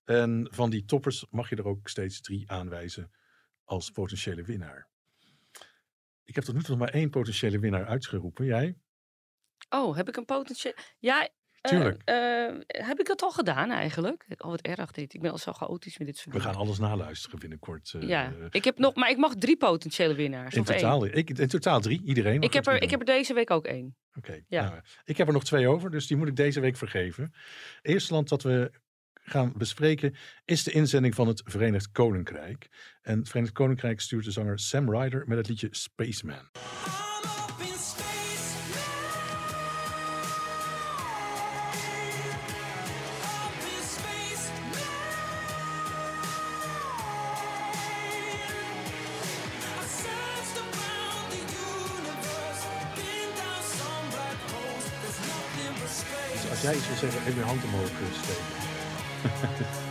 En van die toppers mag je er ook steeds drie aanwijzen als potentiële winnaar. Ik heb tot nu toe nog maar één potentiële winnaar uitgeroepen. Jij? Oh, heb ik een potentieel... Ja, eh, Tuurlijk. eh, heb ik dat al gedaan eigenlijk? Oh, wat erg dit. Ik ben al zo chaotisch met dit soort We gaan alles naluisteren binnenkort. eh, Ja, ik heb nog, maar ik mag drie potentiële winnaars. in, één. totaal, ik, in totaal drie, iedereen. Ik heb, er, ik heb er deze week ook één. Oké, Ja. nou, ik heb er nog twee over, dus die moet ik deze week vergeven. Eerste land dat we gaan bespreken is de inzending van het Verenigd Koninkrijk. En het Verenigd Koninkrijk stuurt de zanger Sam Ryder met het liedje Spaceman. Als jij iets wil zeggen, even je hand omhoog eh, steken.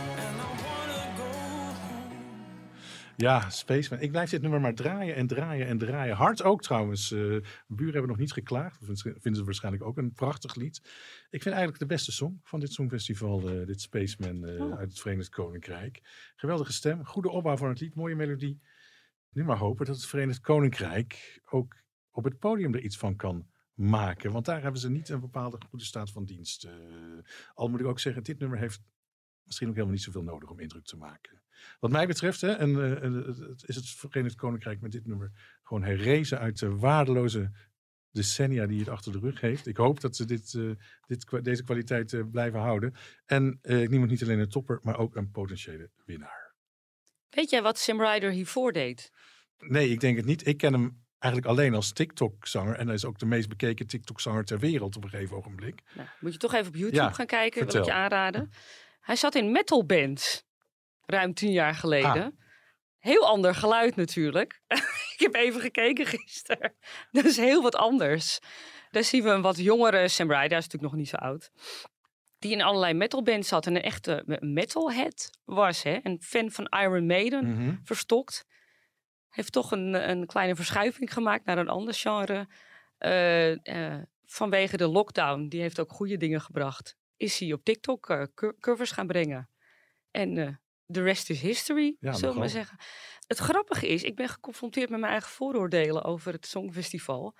Ja, Spaceman. Ik blijf dit nummer maar draaien en draaien en draaien. Hard ook trouwens. Eh, buren hebben nog niet geklaagd. Dat vinden ze- waarschijnlijk ook een prachtig lied. Ik vind eigenlijk de beste song van dit Songfestival. eh, dit Spaceman eh, Oh. uit het Verenigd Koninkrijk. Geweldige stem. Goede opbouw van het lied. Mooie melodie. Nu maar hopen dat het Verenigd Koninkrijk ook op het podium er iets van kan maken. Want daar hebben ze niet een bepaalde goede staat van dienst. Al moet ik ook zeggen, dit nummer heeft misschien ook helemaal niet zoveel nodig om indruk te maken. Wat mij betreft hè, en, het- is het Verenigd Koninkrijk met dit nummer gewoon herrezen uit de waardeloze decennia die het achter de rug heeft. Ik hoop dat ze dit, eh, dit, deze kwaliteit blijven houden. En ik neem het niet alleen een topper, maar ook een potentiële winnaar. Weet jij wat Sam Ryder hiervoor deed? Nee, ik denk het niet. Ik ken hem eigenlijk alleen als TikTok-zanger. En hij is ook de meest bekeken TikTok-zanger ter wereld op een gegeven ogenblik. Nou, moet je toch even op YouTube Ja, gaan kijken, wil ik je aanraden. Hij zat in metal bands, ruim tien jaar geleden. Ah. Heel ander geluid natuurlijk. ik heb even gekeken gisteren. Dat is heel wat anders. Daar zien we een wat jongere Sam Ryder, hij is natuurlijk nog niet zo oud. Die in allerlei metalbands zat en een echte metalhead was. Hè? Een fan van Iron Maiden Mhm. verstokt. Heeft toch een, een kleine verschuiving gemaakt naar een ander genre. Eh, eh, vanwege de lockdown, die heeft ook goede dingen gebracht. Is hij op TikTok eh, cur- covers gaan brengen. En eh the rest is history, Ja, zullen we maar zeggen. Het grappige is, ik ben geconfronteerd met mijn eigen vooroordelen over het Songfestival.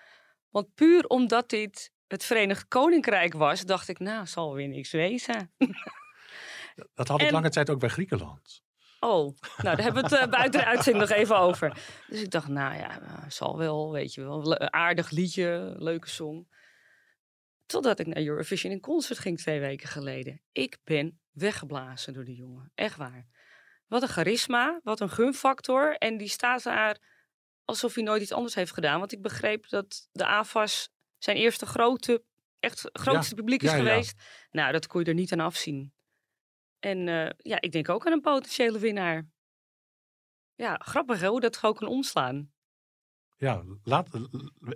Want puur omdat dit het Verenigd Koninkrijk was, dacht ik, nou, zal weer niks wezen. Dat had ik En- lange tijd ook bij Griekenland. Oh, nou, daar hebben we het eh, buiten de uitzending nog even over. Dus ik dacht, nou ja, eh, zal wel, weet je wel. Aardig liedje, leuke song. Totdat ik naar Eurovision in concert ging twee weken geleden. Ik ben weggeblazen door die jongen. Echt waar. Wat een charisma, wat een gunfactor. En die staat daar alsof hij nooit iets anders heeft gedaan. Want ik begreep dat de AFAS zijn eerste grote, echt grootste publiek is ja, ja. geweest. Nou, dat kon je er niet aan afzien. En eh, ja, ik denk ook aan een potentiële winnaar. Ja, grappig hè, hoe dat gewoon kan omslaan. Ja, laat,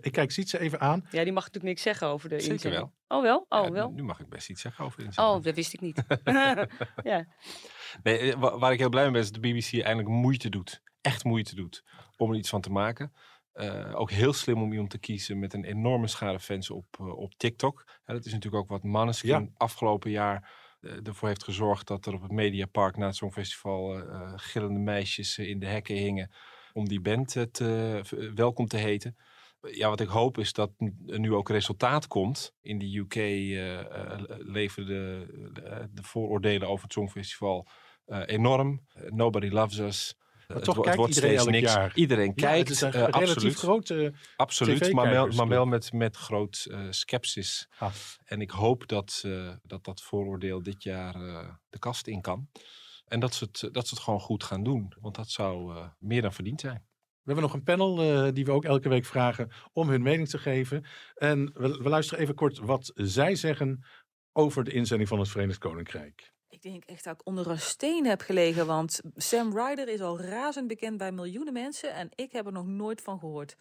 ik kijk Sietse even aan. Ja, die mag natuurlijk niks zeggen over de Zeker inzending. Oh wel? Oh Ja, wel? Nu mag ik best iets zeggen over inzending. Oh, dat wist ik niet. ja. Nee, eh, wa- waar ik heel blij mee ben is dat de BBC eindelijk moeite doet. Echt moeite doet om er iets van te maken. Eh, ook heel slim om iemand te kiezen met een enorme schare fans op, eh, op TikTok. Ja, dat is natuurlijk ook wat Maneskin Ja. afgelopen jaar ervoor heeft gezorgd dat er op het Mediapark na het Songfestival gillende meisjes in de hekken hingen om die band eh, te, eh, welkom te heten. Ja, wat ik hoop is dat er nu ook resultaat komt. In de UK eh eh, leveren de, de, de vooroordelen over het Songfestival eh, enorm. Eh, nobody loves us. Maar Het toch het wordt iedereen steeds niks. jaar. Iedereen Ja, kijkt. het is een eh, relatief absoluut. grote... Absoluut, maar wel, maar wel met, met groot eh sceptisch. Ah. En ik hoop dat, eh, dat dat vooroordeel dit jaar eh, de kast in kan. En dat ze, het, dat ze het gewoon goed gaan doen. Want dat zou eh, meer dan verdiend zijn. We hebben nog een panel eh, die we ook elke week vragen om hun mening te geven. En we, we luisteren even kort wat zij zeggen over de inzending van het Verenigd Koninkrijk. Ik denk echt dat ik onder een steen heb gelegen, want Sam Ryder is al razend bekend bij miljoenen mensen en ik heb er nog nooit van gehoord.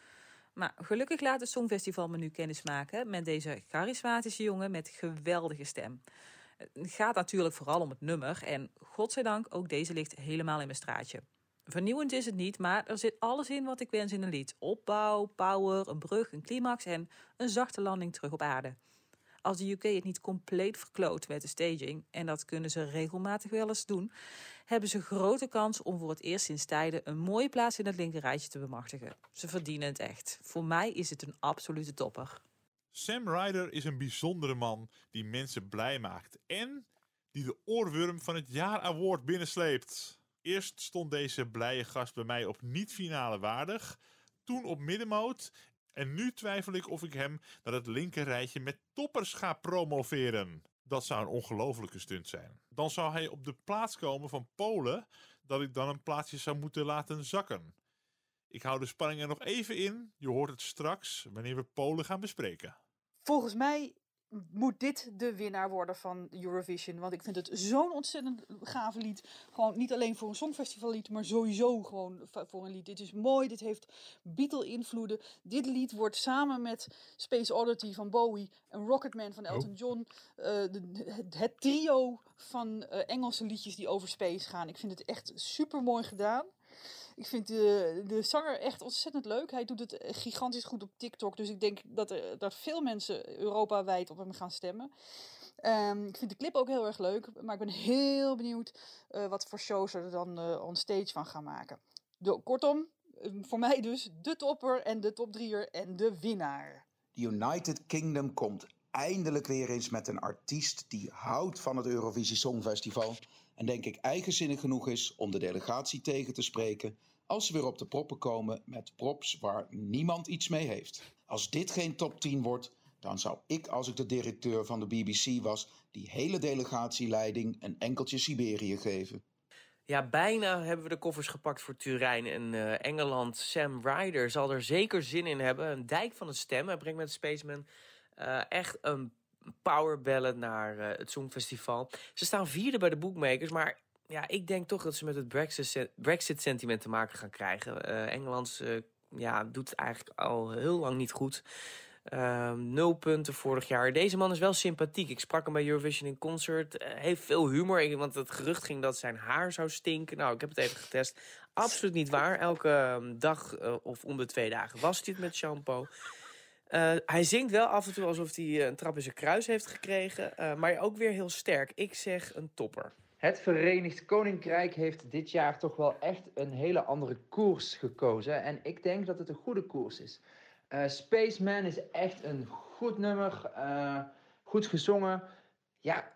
Maar gelukkig laat het Songfestival me nu kennis maken met deze charismatische jongen met geweldige stem. Het gaat natuurlijk vooral om het nummer en godzijdank ook deze ligt helemaal in mijn straatje. Vernieuwend is het niet, maar er zit alles in wat ik wens in een lied. Opbouw, power, een brug, een climax en een zachte landing terug op aarde als de UK het niet compleet verkloot met de staging, en dat kunnen ze regelmatig wel eens doen, hebben ze grote kans om voor het eerst sinds tijden een mooie plaats in het linkerrijtje te bemachtigen. Ze verdienen het echt. Voor mij is het een absolute topper. Sam Ryder is een bijzondere man die mensen blij maakt en die de oorworm van het jaar award binnensleept. Eerst stond deze blije gast bij mij op niet-finale waardig, toen op middenmoot en nu twijfel ik of ik hem naar het linkerrijtje met toppers ga promoveren. Dat zou een ongelofelijke stunt zijn. Dan zou hij op de plaats komen van Polen, dat ik dan een plaatsje zou moeten laten zakken. Ik hou de spanning er nog even in. Je hoort het straks wanneer we Polen gaan bespreken. Volgens mij moet dit de winnaar worden van Eurovision. Want ik vind het zo'n ontzettend gave lied. Gewoon niet alleen voor een songfestivallied, maar sowieso gewoon voor een lied. Dit is mooi, dit heeft Beatle-invloeden. Dit lied wordt samen met Space Oddity van Bowie en Rocketman van Elton John... eh, de- het, het trio van eh, Engelse liedjes die over space gaan. Ik vind het echt super mooi gedaan. Ik vind de, de zanger echt ontzettend leuk. Hij doet het gigantisch goed op TikTok. Dus ik denk dat, er, dat veel mensen Europa-wijd op hem gaan stemmen. Ehm, ik vind de clip ook heel erg leuk. Maar ik ben heel benieuwd eh, wat voor shows er dan eh on stage van gaan maken. De, kortom, eh, voor mij dus de topper en de top drieër en de winnaar. The United Kingdom komt eindelijk weer eens met een artiest die houdt van het Eurovisie Songfestival en denk ik eigenzinnig genoeg is om de delegatie tegen te spreken als ze weer op de proppen komen met props waar niemand iets mee heeft. Als dit geen top 10 wordt, dan zou ik als ik de directeur van de BBC was die hele delegatieleiding een enkeltje Siberië geven. Ja, bijna hebben we de koffers gepakt voor Turijn en eh, Engeland. Sam Ryder zal er zeker zin in hebben. Een dijk van een stem. Hij brengt met Spaceman eh, echt een power ballad naar eh, het Songfestival. Ze staan vierde bij de bookmakers, maar ja, ik denk toch dat ze met het Brexit- Brexit-sentiment te maken gaan krijgen. Eh Engeland eh, ja, doet het eigenlijk al heel lang niet goed. Ehm, nul punten vorig jaar. Deze man is wel sympathiek. Ik sprak hem bij Eurovision in concert. Heeft veel humor. Want het gerucht ging dat zijn haar zou stinken. Nou, ik heb het even getest. Absoluut niet waar. Elke ehm, dag of om de twee dagen was dit met shampoo. Eh, hij zingt wel af en toe alsof hij eh, een trap in zijn kruis heeft gekregen. eh, maar ook weer heel sterk. Ik zeg een topper. Het Verenigd Koninkrijk heeft dit jaar toch wel echt een hele andere koers gekozen. En ik denk dat het een goede koers is. Eh, Spaceman is echt een goed nummer, eh, goed gezongen. Ja,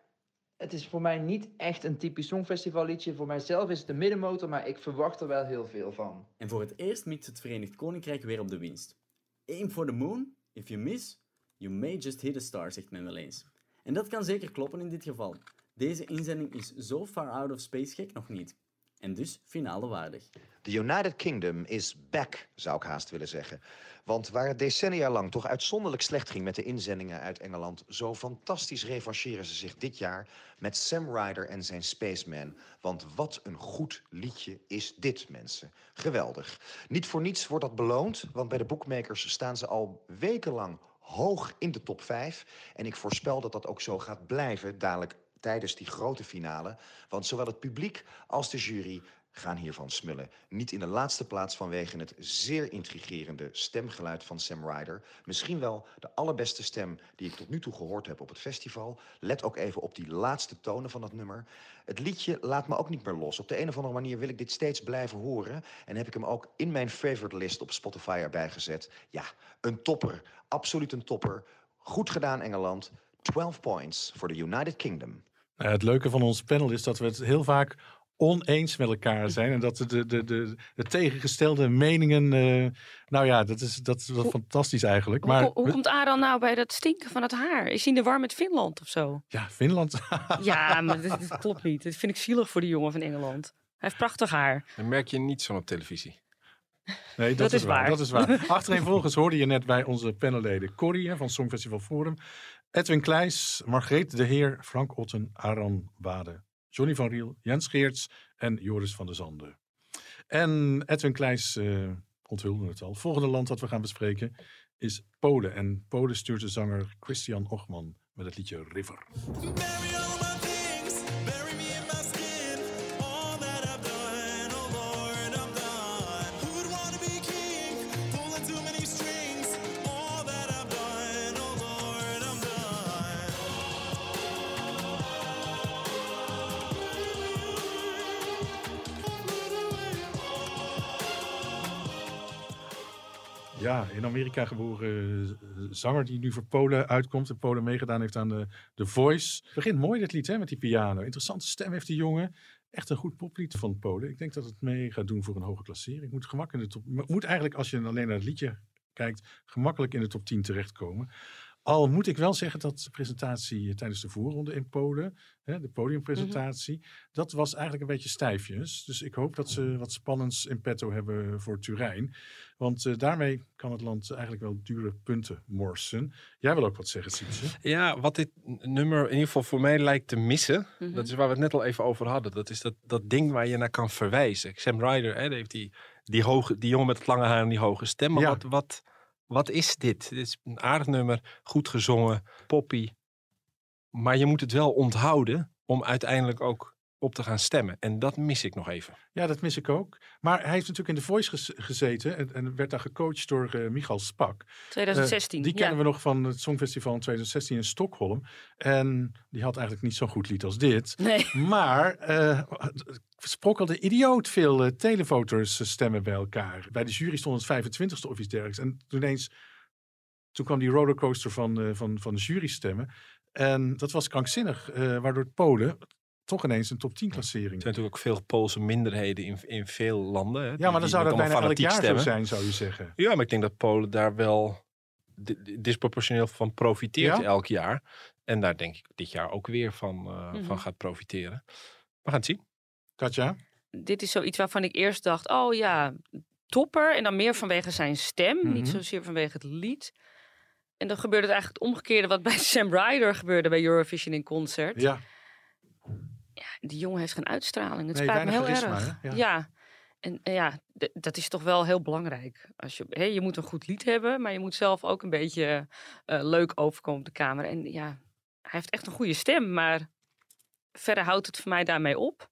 het is voor mij niet echt een typisch songfestivalliedje. Voor mijzelf is het een middenmotor, maar ik verwacht er wel heel veel van. En voor het eerst mikt het Verenigd Koninkrijk weer op de winst. Aim for the moon. If you miss, you may just hit a star, zegt men wel eens. En dat kan zeker kloppen in dit geval. Deze inzending is zo far out of space gek nog niet. En dus finale waardig. The United Kingdom is back, zou ik haast willen zeggen. Want waar het decennia lang toch uitzonderlijk slecht ging met de inzendingen uit Engeland, zo fantastisch revancheren ze zich dit jaar met Sam Ryder en zijn Spaceman. Want wat een goed liedje is dit, mensen. Geweldig. Niet voor niets wordt dat beloond, want bij de bookmakers staan ze al wekenlang hoog in de top 5. En ik voorspel dat dat ook zo gaat blijven dadelijk tijdens die grote finale. Want zowel het publiek als de jury gaan hiervan smullen. Niet in de laatste plaats vanwege het zeer intrigerende stemgeluid van Sam Ryder. Misschien wel de allerbeste stem die ik tot nu toe gehoord heb op het festival. Let ook even op die laatste tonen van dat nummer. Het liedje laat me ook niet meer los. Op de een of andere manier wil ik dit steeds blijven horen. En heb ik hem ook in mijn favorite list op Spotify erbij gezet. Ja, een topper. Absoluut een topper. Goed gedaan Engeland. 12 points voor de United Kingdom. Nou, het leuke van ons panel is dat we het heel vaak oneens met elkaar zijn. En dat de, de, de, de, de tegengestelde meningen. eh, nou ja, dat is, dat is wel fantastisch eigenlijk. Hoe, Maar hoe komt Aran nou bij dat stinken van het haar? Is hij in de war met Finland of zo? ja, Finland. Ja, maar dit klopt niet. Dat vind ik zielig voor die jongen van Engeland. Hij heeft prachtig haar. Dan merk je niet zo op televisie. Nee, dat, Dat is, is waar. waar. Dat is waar. Achtereenvolgens hoorde je net bij onze panelleden Corrie van Songfestival Forum. Edwin Kleijs, Margreet de Heer, Frank Otten, Aran Wade, Johnny van Riel, Jens Geerts en Joris van der Zanden. En Edwin Kleijs eh, onthulde het al. Volgende land dat we gaan bespreken is Polen. En Polen stuurt de zanger Christian Ochman met het liedje River. Ja, in Amerika geboren eh, zanger die nu voor Polen uitkomt. En Polen meegedaan heeft aan de, The Voice. Het begint mooi dit lied hè, met die piano. Interessante stem heeft die jongen. Echt een goed poplied van Polen. Ik denk dat het mee gaat doen voor een hoge klassering. Moet gemak in de top. Moet eigenlijk als je alleen naar het liedje kijkt, gemakkelijk in de top 10 terechtkomen. Al moet ik wel zeggen dat de presentatie tijdens de voorronde in Polen, hè, de podiumpresentatie, dat was eigenlijk een beetje stijfjes. Dus ik hoop dat ze wat spannends in petto hebben voor Turijn. Want eh, daarmee kan het land eigenlijk wel dure punten morsen. Jij wil ook wat zeggen, Sietse. Ja, wat dit nummer in ieder geval voor mij lijkt te missen. Mhm. Dat is waar we het net al even over hadden. Dat is dat, dat ding waar je naar kan verwijzen. Sam Ryder, hè, die heeft die, die, hoge, die jongen met het lange haar en die hoge stem. Maar Ja. wat, wat, wat is dit? Dit is een aardig nummer, goed gezongen, poppy. Maar je moet het wel onthouden om uiteindelijk ook op te gaan stemmen. En dat mis ik nog even. Ja, dat mis ik ook. Maar hij heeft natuurlijk in de Voice ges- gezeten en, en werd daar gecoacht door eh Michal Spak. 2016, Eh, die ja. kennen we nog van het Songfestival in 2016 in Stockholm. En die had eigenlijk niet zo'n goed lied als dit. Nee. Maar eh sprokkelde idioot veel televoters stemmen bij elkaar. Bij de jury stond het 25ste of iets dergelijks. En toen ineens, toen kwam die rollercoaster van, eh, van, van de jurystemmen. En dat was krankzinnig, eh, waardoor Polen toch ineens een top 10 klassering. Er zijn natuurlijk ook veel Poolse minderheden in, in veel landen. Hè, die- Ja, maar dan zou dat bijna elk jaar zo stemmen. zijn, zou je zeggen. Ja, maar ik denk dat Polen daar wel di- di- disproportioneel van profiteert Ja? elk jaar. En daar denk ik dit jaar ook weer van, eh, Mhm. van gaat profiteren. We gaan het zien. Katja? Dit is zoiets waarvan ik eerst dacht, oh ja, topper. En dan meer vanwege zijn stem, Mhm. niet zozeer vanwege het lied. En dan gebeurde het eigenlijk het omgekeerde wat bij Sam Ryder gebeurde bij Eurovision in Concert. Ja. Die jongen heeft geen uitstraling. Het Nee, spijt me heel charisma, erg. hè? Ja. Ja. En en ja, dat is toch wel heel belangrijk. Als je, hè, je moet een goed lied hebben, maar je moet zelf ook een beetje eh, leuk overkomen op de camera. En ja, hij heeft echt een goede stem, maar verder houdt het voor mij daarmee op.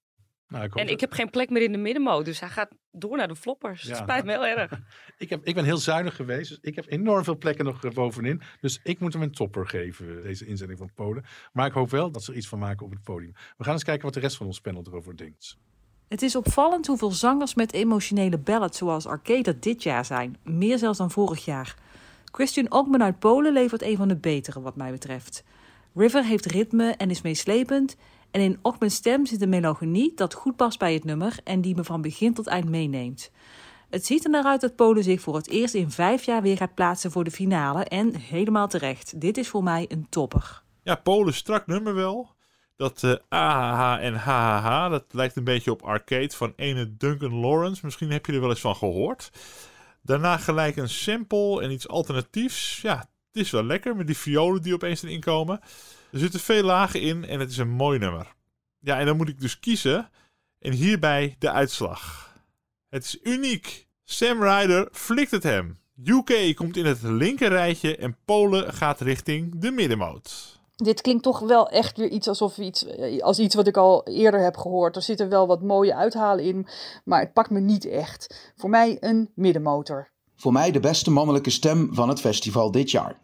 Nou, ik En dat- ik heb geen plek meer in de middenmoot, dus hij gaat door naar de floppers. Ja, Het spijt me heel erg. Ik, heb, ik ben heel zuinig geweest. Dus ik heb enorm veel plekken nog eh, bovenin. Dus ik moet hem een topper geven, deze inzending van Polen. Maar ik hoop wel dat ze er iets van maken op het podium. We gaan eens kijken wat de rest van ons panel erover denkt. Het is opvallend hoeveel zangers met emotionele ballads zoals Arcade er dit jaar zijn. Meer zelfs dan vorig jaar. Christian Ogman uit Polen levert een van de betere wat mij betreft. River heeft ritme en is meeslepend. En in Ogman's stem zit een melancholie dat goed past bij het nummer en die me van begin tot eind meeneemt. Het ziet er naar uit dat Polen zich voor het eerst in vijf jaar weer gaat plaatsen voor de finale. En helemaal terecht. Dit is voor mij een topper. Ja, Polen strak nummer wel. Dat eh AHH en HHH, dat lijkt een beetje op Arcade van ene Duncan Lawrence. Misschien heb je er wel eens van gehoord. Daarna gelijk een sample en iets alternatiefs. Ja, het is wel lekker met die violen die opeens erin komen. Er zitten veel lagen in en het is een mooi nummer. Ja, en dan moet ik dus kiezen. En hierbij de uitslag. Het is uniek. Sam Ryder flikt het hem. UK komt in het linker rijtje en Polen gaat richting de middenmoot. Dit klinkt toch wel echt weer iets alsof iets, eh, als iets wat ik al eerder heb gehoord. Er zitten wel wat mooie uithalen in, maar het pakt me niet echt. Voor mij een middenmotor. Voor mij de beste mannelijke stem van het festival dit jaar.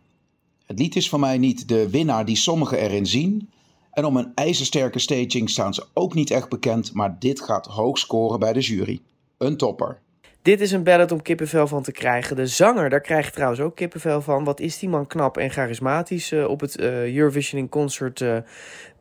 Het lied is voor mij niet de winnaar die sommigen erin zien. En om een ijzersterke staging staan ze ook niet echt bekend, maar dit gaat hoog scoren bij de jury. Een topper. Dit is een ballad om kippenvel van te krijgen. De zanger, daar krijg je trouwens ook kippenvel van. Wat is die man knap en charismatisch eh, op het eh, Eurovision in Concert eh,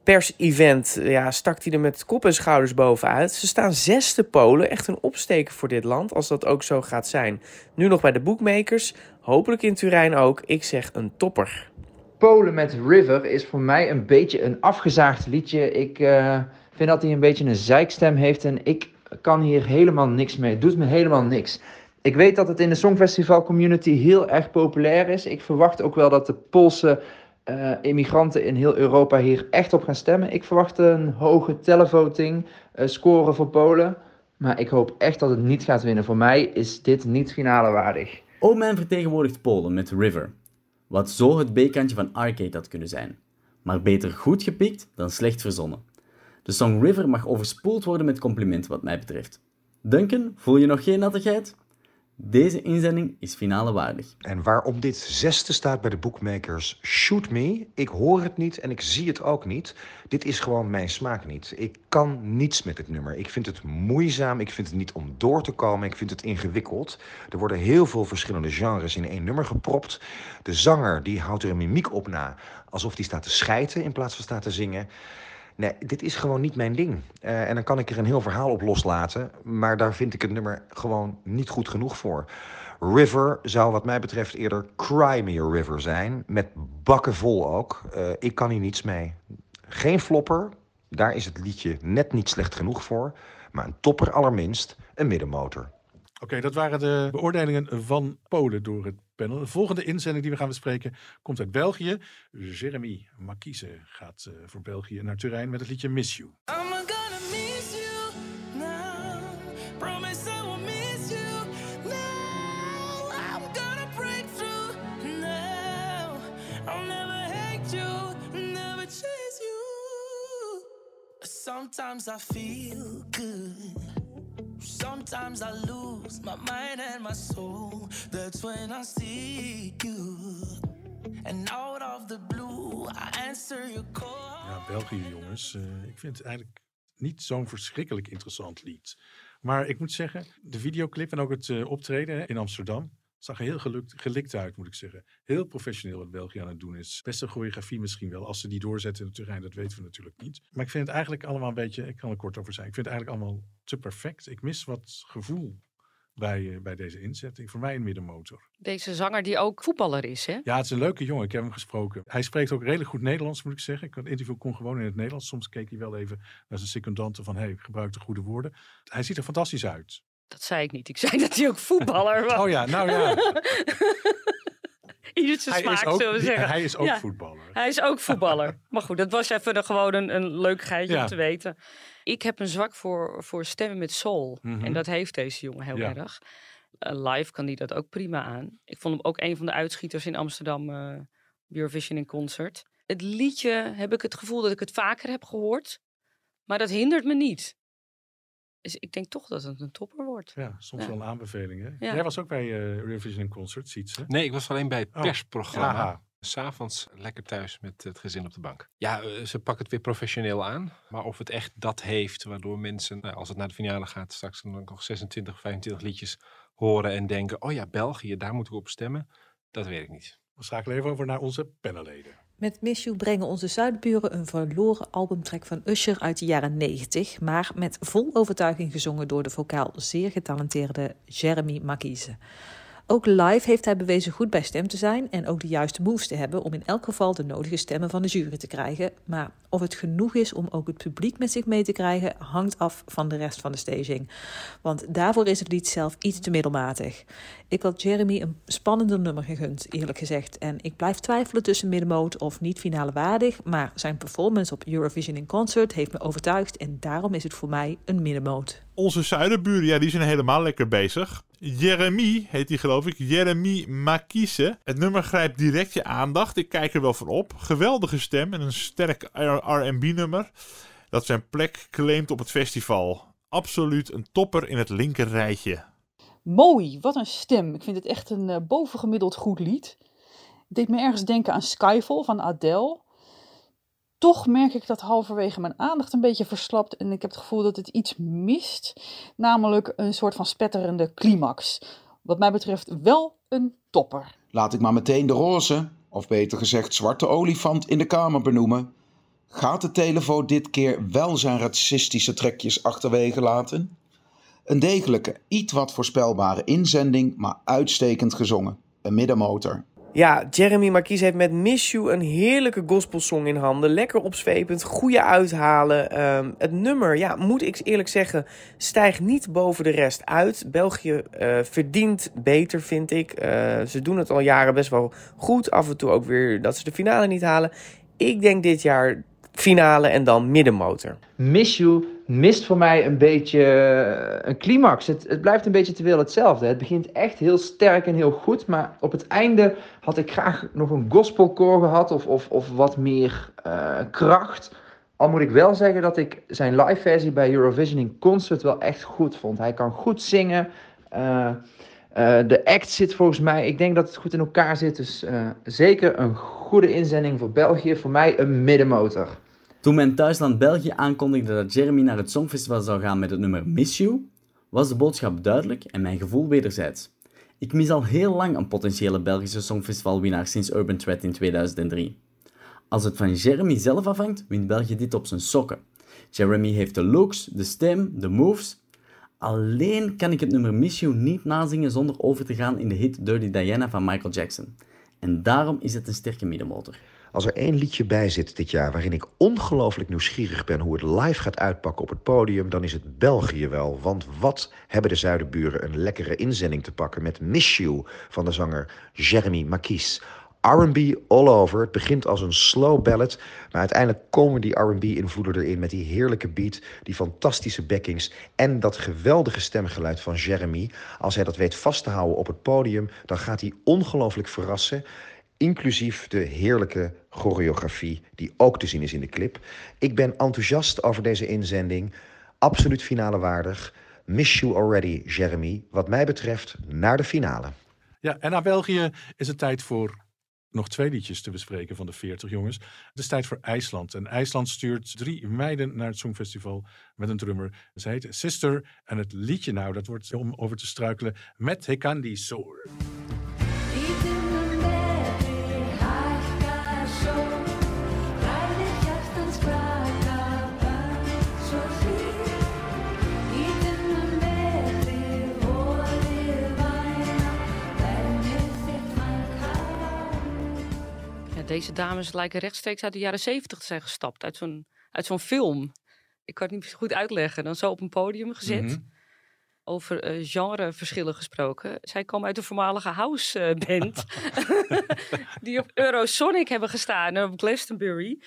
pers-event. Ja, stak hij er met kop en schouders bovenuit. Ze staan zesde Polen. Echt een opsteken voor dit land, als dat ook zo gaat zijn. Nu nog bij de bookmakers. Hopelijk in Turijn ook. Ik zeg een topper. Polen met River is voor mij een beetje een afgezaagd liedje. Ik eh, vind dat hij een beetje een zeikstem heeft en ik kan hier helemaal niks mee. Het doet me helemaal niks. Ik weet dat het in de Songfestival community heel erg populair is. Ik verwacht ook wel dat de Poolse eh, immigranten in heel Europa hier echt op gaan stemmen. Ik verwacht een hoge televoting eh, score voor Polen. Maar ik hoop echt dat het niet gaat winnen. Voor mij is dit niet finale waardig. Oman vertegenwoordigt Polen met River. Wat zo het B-kantje van Arcade had kunnen zijn. Maar beter goed gepikt dan slecht verzonnen. De song River mag overspoeld worden met complimenten wat mij betreft. Duncan, voel je nog geen nattigheid? Deze inzending is finale waardig. En waarom dit zesde staat bij de bookmakers, shoot me. Ik hoor het niet en ik zie het ook niet. Dit is gewoon mijn smaak niet. Ik kan niets met het nummer. Ik vind het moeizaam, ik vind het niet om door te komen, ik vind het ingewikkeld. Er worden heel veel verschillende genres in één nummer gepropt. De zanger die houdt er een mimiek op na, alsof hij staat te schijten in plaats van staat te zingen. Nee, dit is gewoon niet mijn ding. Eh, en dan kan ik er een heel verhaal op loslaten. Maar daar vind ik het nummer gewoon niet goed genoeg voor. River zou wat mij betreft eerder Cry Me a River zijn. Met bakken vol ook. Eh, ik kan hier niets mee. Geen flopper. Daar is het liedje net niet slecht genoeg voor. Maar een topper allerminst. Een middenmotor. Oké, dat waren de beoordelingen van Polen door het De volgende inzending die we gaan bespreken komt uit België. Jeremy Marquise gaat eh, voor België naar Turijn met het liedje Miss You. I'm gonna miss you now. Promise I won't miss you now. I'm gonna break through now. I'll never hate you, never chase you. Sometimes I feel good. Sometimes I lose my mind and my soul. That's when I see you. And out of the blue, I answer your call. Ja, België jongens. Eh, ik vind het eigenlijk niet zo'n verschrikkelijk interessant lied. Maar ik moet zeggen, de videoclip en ook het eh, optreden in Amsterdam. Zag er heel gelukt, gelikt uit, moet ik zeggen. Heel professioneel wat België aan het doen is. Beste choreografie misschien wel. Als ze die doorzetten in het terrein, dat weten we natuurlijk niet. Maar ik vind het eigenlijk allemaal een beetje, ik kan er kort over zijn. Ik vind het eigenlijk allemaal te perfect. Ik mis wat gevoel bij, eh, bij deze inzetting. Voor mij een middenmotor. Deze zanger die ook voetballer is, hè? Ja, het is een leuke jongen. Ik heb hem gesproken. Hij spreekt ook redelijk goed Nederlands, moet ik zeggen. Het interview kon gewoon in het Nederlands. Soms keek hij wel even naar zijn secondanten van... hey, gebruik de goede woorden. Hij ziet er fantastisch uit. Dat zei ik niet. Ik zei dat hij ook voetballer was. Oh ja, nou ja. Ieder zijn Hij is smaak, ook- zullen we die- zeggen. hij is ook voetballer. Hij is ook voetballer. maar goed, dat was even een, gewoon een, een leuk geitje Ja. om te weten. Ik heb een zwak voor, voor stemmen met soul. Mhm. En dat heeft deze jongen heel Ja. erg. Eh, live kan hij dat ook prima aan. Ik vond hem ook een van de uitschieters in Amsterdam eh, Eurovision in concert. Het liedje heb ik het gevoel dat ik het vaker heb gehoord. Maar dat hindert me niet. Dus ik denk toch dat het een topper wordt. Ja, soms Ja. wel een aanbeveling. Hè? Ja. Jij was ook bij eh Eurovision in Concert, Sietse. Nee, ik was alleen bij het Oh. persprogramma. Aha. S'avonds lekker thuis met het gezin op de bank. Ja, eh, ze pakken het weer professioneel aan. Maar of het echt dat heeft, waardoor mensen, nou, als het naar de finale gaat, straks dan nog 26, 25 liedjes horen en denken: oh ja, België, daar moet ik op stemmen. Dat weet ik niet. We schakelen even over naar onze panelleden. Met Miss You brengen onze Zuidburen een verloren albumtrack van Usher uit de jaren 90, maar met vol overtuiging gezongen door de vocaal zeer getalenteerde Jeremy Marquise. Ook live heeft hij bewezen goed bij stem te zijn en ook de juiste moves te hebben om in elk geval de nodige stemmen van de jury te krijgen. Maar of het genoeg is om ook het publiek met zich mee te krijgen, hangt af van de rest van de staging. Want daarvoor is het lied zelf iets te middelmatig. Ik had Jeremy een spannender nummer gegund, eerlijk gezegd. En ik blijf twijfelen tussen middenmoot of niet finale waardig. Maar zijn performance op Eurovision in Concert heeft me overtuigd. En daarom is het voor mij een middenmoot. Onze zuiderburen, ja, die zijn helemaal lekker bezig. Jeremy heet die geloof ik. Jeremy Makise. Het nummer grijpt direct je aandacht. Ik kijk er wel van op. Geweldige stem en een sterk R&B nummer. Dat zijn plek claimt op het festival. Absoluut een topper in het linker rijtje. Mooi, wat een stem. Ik vind het echt een eh, bovengemiddeld goed lied. Het deed me ergens denken aan Skyfall van Adele. Toch merk ik dat halverwege mijn aandacht een beetje verslapt en ik heb het gevoel dat het iets mist. Namelijk een soort van spetterende climax. Wat mij betreft wel een topper. Laat ik maar meteen de roze, of beter gezegd zwarte olifant in de kamer benoemen. Gaat de telefoon dit keer wel zijn racistische trekjes achterwege laten? Een degelijke, iets wat voorspelbare inzending, maar uitstekend gezongen. Een middenmotor. Ja, Jeremy Marquise heeft met Miss You een heerlijke gospelsong in handen. Lekker opzwepend, goede uithalen. Ehm, het nummer, ja, moet ik eerlijk zeggen, stijgt niet boven de rest uit. België eh, verdient beter, vind ik. Eh, ze doen het al jaren best wel goed. Af en toe ook weer dat ze de finale niet halen. Ik denk dit jaar finale en dan middenmotor. Miss You mist voor mij een beetje eh, een climax. Het, het blijft een beetje te veel hetzelfde. Het begint echt heel sterk en heel goed, maar op het einde had ik graag nog een gospelkoor gehad of, of, of wat meer eh, kracht. Al moet ik wel zeggen dat ik zijn live versie bij Eurovision in concert wel echt goed vond. Hij kan goed zingen. eh, de act zit volgens mij, ik denk dat het goed in elkaar zit. Dus zeker een goede inzending voor België. Voor mij een middenmotor. Toen mijn thuisland België aankondigde dat Jeremy naar het Songfestival zou gaan met het nummer Miss You, was de boodschap duidelijk en mijn gevoel wederzijds. Ik mis al heel lang een potentiële Belgische Songfestivalwinnaar sinds Urban Thread in 2003. Als het van Jeremy zelf afhangt, wint België dit op zijn sokken. Jeremy heeft de looks, de stem, de moves. Alleen kan ik het nummer Miss You niet nazingen zonder over te gaan in de hit Dirty Diana van Michael Jackson. En daarom is het een sterke middenmotor. Als er één liedje bij zit dit jaar waarin ik ongelooflijk nieuwsgierig ben hoe het live gaat uitpakken op het podium, dan is het België wel. Want wat hebben de Zuiderburen een lekkere inzending te pakken met Miss You van de zanger Jeremy Makis. R&B all over. Het begint als een slow ballad, maar uiteindelijk komen die R&B-invloeden erin met die heerlijke beat, die fantastische backings en dat geweldige stemgeluid van Jeremy. Als hij dat weet vast te houden op het podium, dan gaat hij ongelooflijk verrassen. Inclusief de heerlijke choreografie die ook te zien is in de clip. Ik ben enthousiast over deze inzending. Absoluut finale waardig. Miss you already, Jeremy. Wat mij betreft naar de finale. Ja, en naar België is het tijd voor nog twee liedjes te bespreken van de 40 jongens. Het is tijd voor IJsland. En IJsland stuurt drie meiden naar het Songfestival met een drummer. Ze heet Sister. En het liedje nou, dat wordt om over te struikelen met Hekandi Soor. Deze dames lijken rechtstreeks uit de jaren zeventig te zijn gestapt. Uit zo'n, uit zo'n film. Ik kan het niet goed uitleggen. Dan zo op een podium gezet. Mhm. Over eh, genreverschillen gesproken. Zij komen uit de voormalige house eh, band. die op Eurosonic hebben gestaan. En op Glastonbury.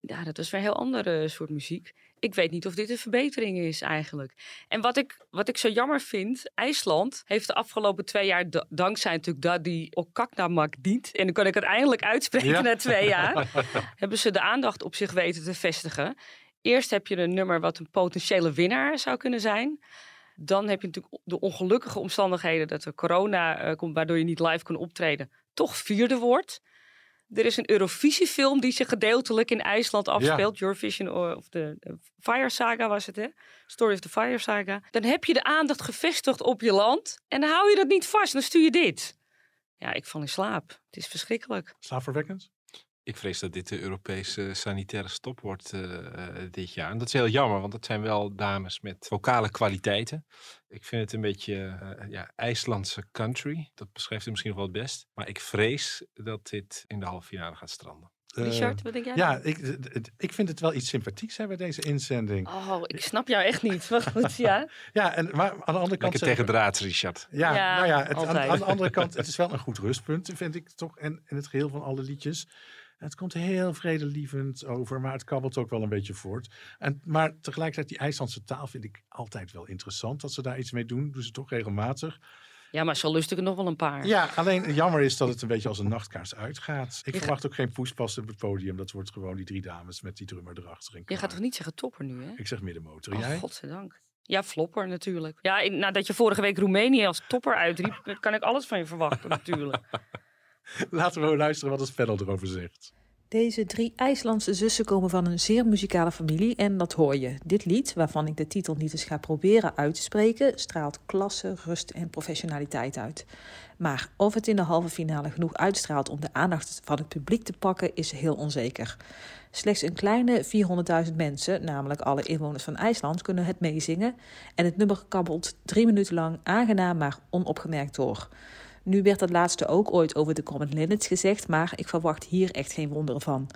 Ja, dat is weer een heel andere soort muziek. Ik weet niet of dit een verbetering is eigenlijk. En wat ik, wat ik zo jammer vind, IJsland heeft de afgelopen twee jaar, da- dankzij natuurlijk dat die Okaknamak dient, en dan kan ik het eindelijk uitspreken Ja. na twee jaar, hebben ze de aandacht op zich weten te vestigen. Eerst heb je een nummer wat een potentiële winnaar zou kunnen zijn. Dan heb je natuurlijk de ongelukkige omstandigheden dat er corona eh, komt, waardoor je niet live kan optreden, toch vierde wordt. Er is een Eurovisiefilm die zich gedeeltelijk in IJsland afspeelt. Eurovision eh, of de de Fire Saga was het, hè? Story of the Fire Saga. Dan heb je de aandacht gevestigd op je land en dan hou je dat niet vast. Dan stuur je dit. Ja, ik val in slaap. Het is verschrikkelijk. Slaapverwekkend? Ik vrees dat dit de Europese sanitaire stop wordt eh, eh, dit jaar. En dat is heel jammer, want dat zijn wel dames met vocale kwaliteiten. Ik vind het een beetje eh, ja, IJslandse country. Dat beschrijft het misschien nog wel het best. Maar ik vrees dat dit in de halve finale gaat stranden. Richard, wat denk jij? Ja, ik, ik vind het wel iets sympathieks hè, bij deze inzending. Oh, ik snap jou echt niet. Maar goed, ja. Ja, en, maar aan de andere kant... Lekker tegen draads, Richard. Ja, Ja, nou ja, het, aan, de andere kant, het is wel een goed rustpunt, vind ik toch. En in het geheel van alle liedjes. Het komt heel vredelievend over, maar het kabbelt ook wel een beetje voort. En, maar tegelijkertijd, die IJslandse taal vind ik altijd wel interessant. Dat ze daar iets mee doen, doen ze toch regelmatig. Ja, maar zo lust ik er nog wel een paar. Ja, alleen jammer is dat het een beetje als een nachtkaars uitgaat. Ik Je verwacht ook geen poespas op het podium. Dat wordt gewoon die drie dames met die drummer erachter. Je gaat toch niet zeggen topper nu, hè? Ik zeg middenmotor. Oh, Jij? godzijdank. Ja, flopper natuurlijk. Ja, nadat je vorige week Roemenië als topper uitriep, kan ik alles van je verwachten natuurlijk. Laten we luisteren wat het panel erover zegt. Deze drie IJslandse zussen komen van een zeer muzikale familie en dat hoor je. Dit lied, waarvan ik de titel niet eens ga proberen uit te spreken, straalt klasse, rust en professionaliteit uit. Maar of het in de halve finale genoeg uitstraalt om de aandacht van het publiek te pakken, is heel onzeker. Slechts een kleine 400.000 mensen, namelijk alle inwoners van IJsland, kunnen het meezingen. En het nummer kabbelt drie minuten lang aangenaam, maar onopgemerkt door. Nu werd dat laatste ook ooit over de Common Linnets gezegd, maar ik verwacht hier echt geen wonderen van.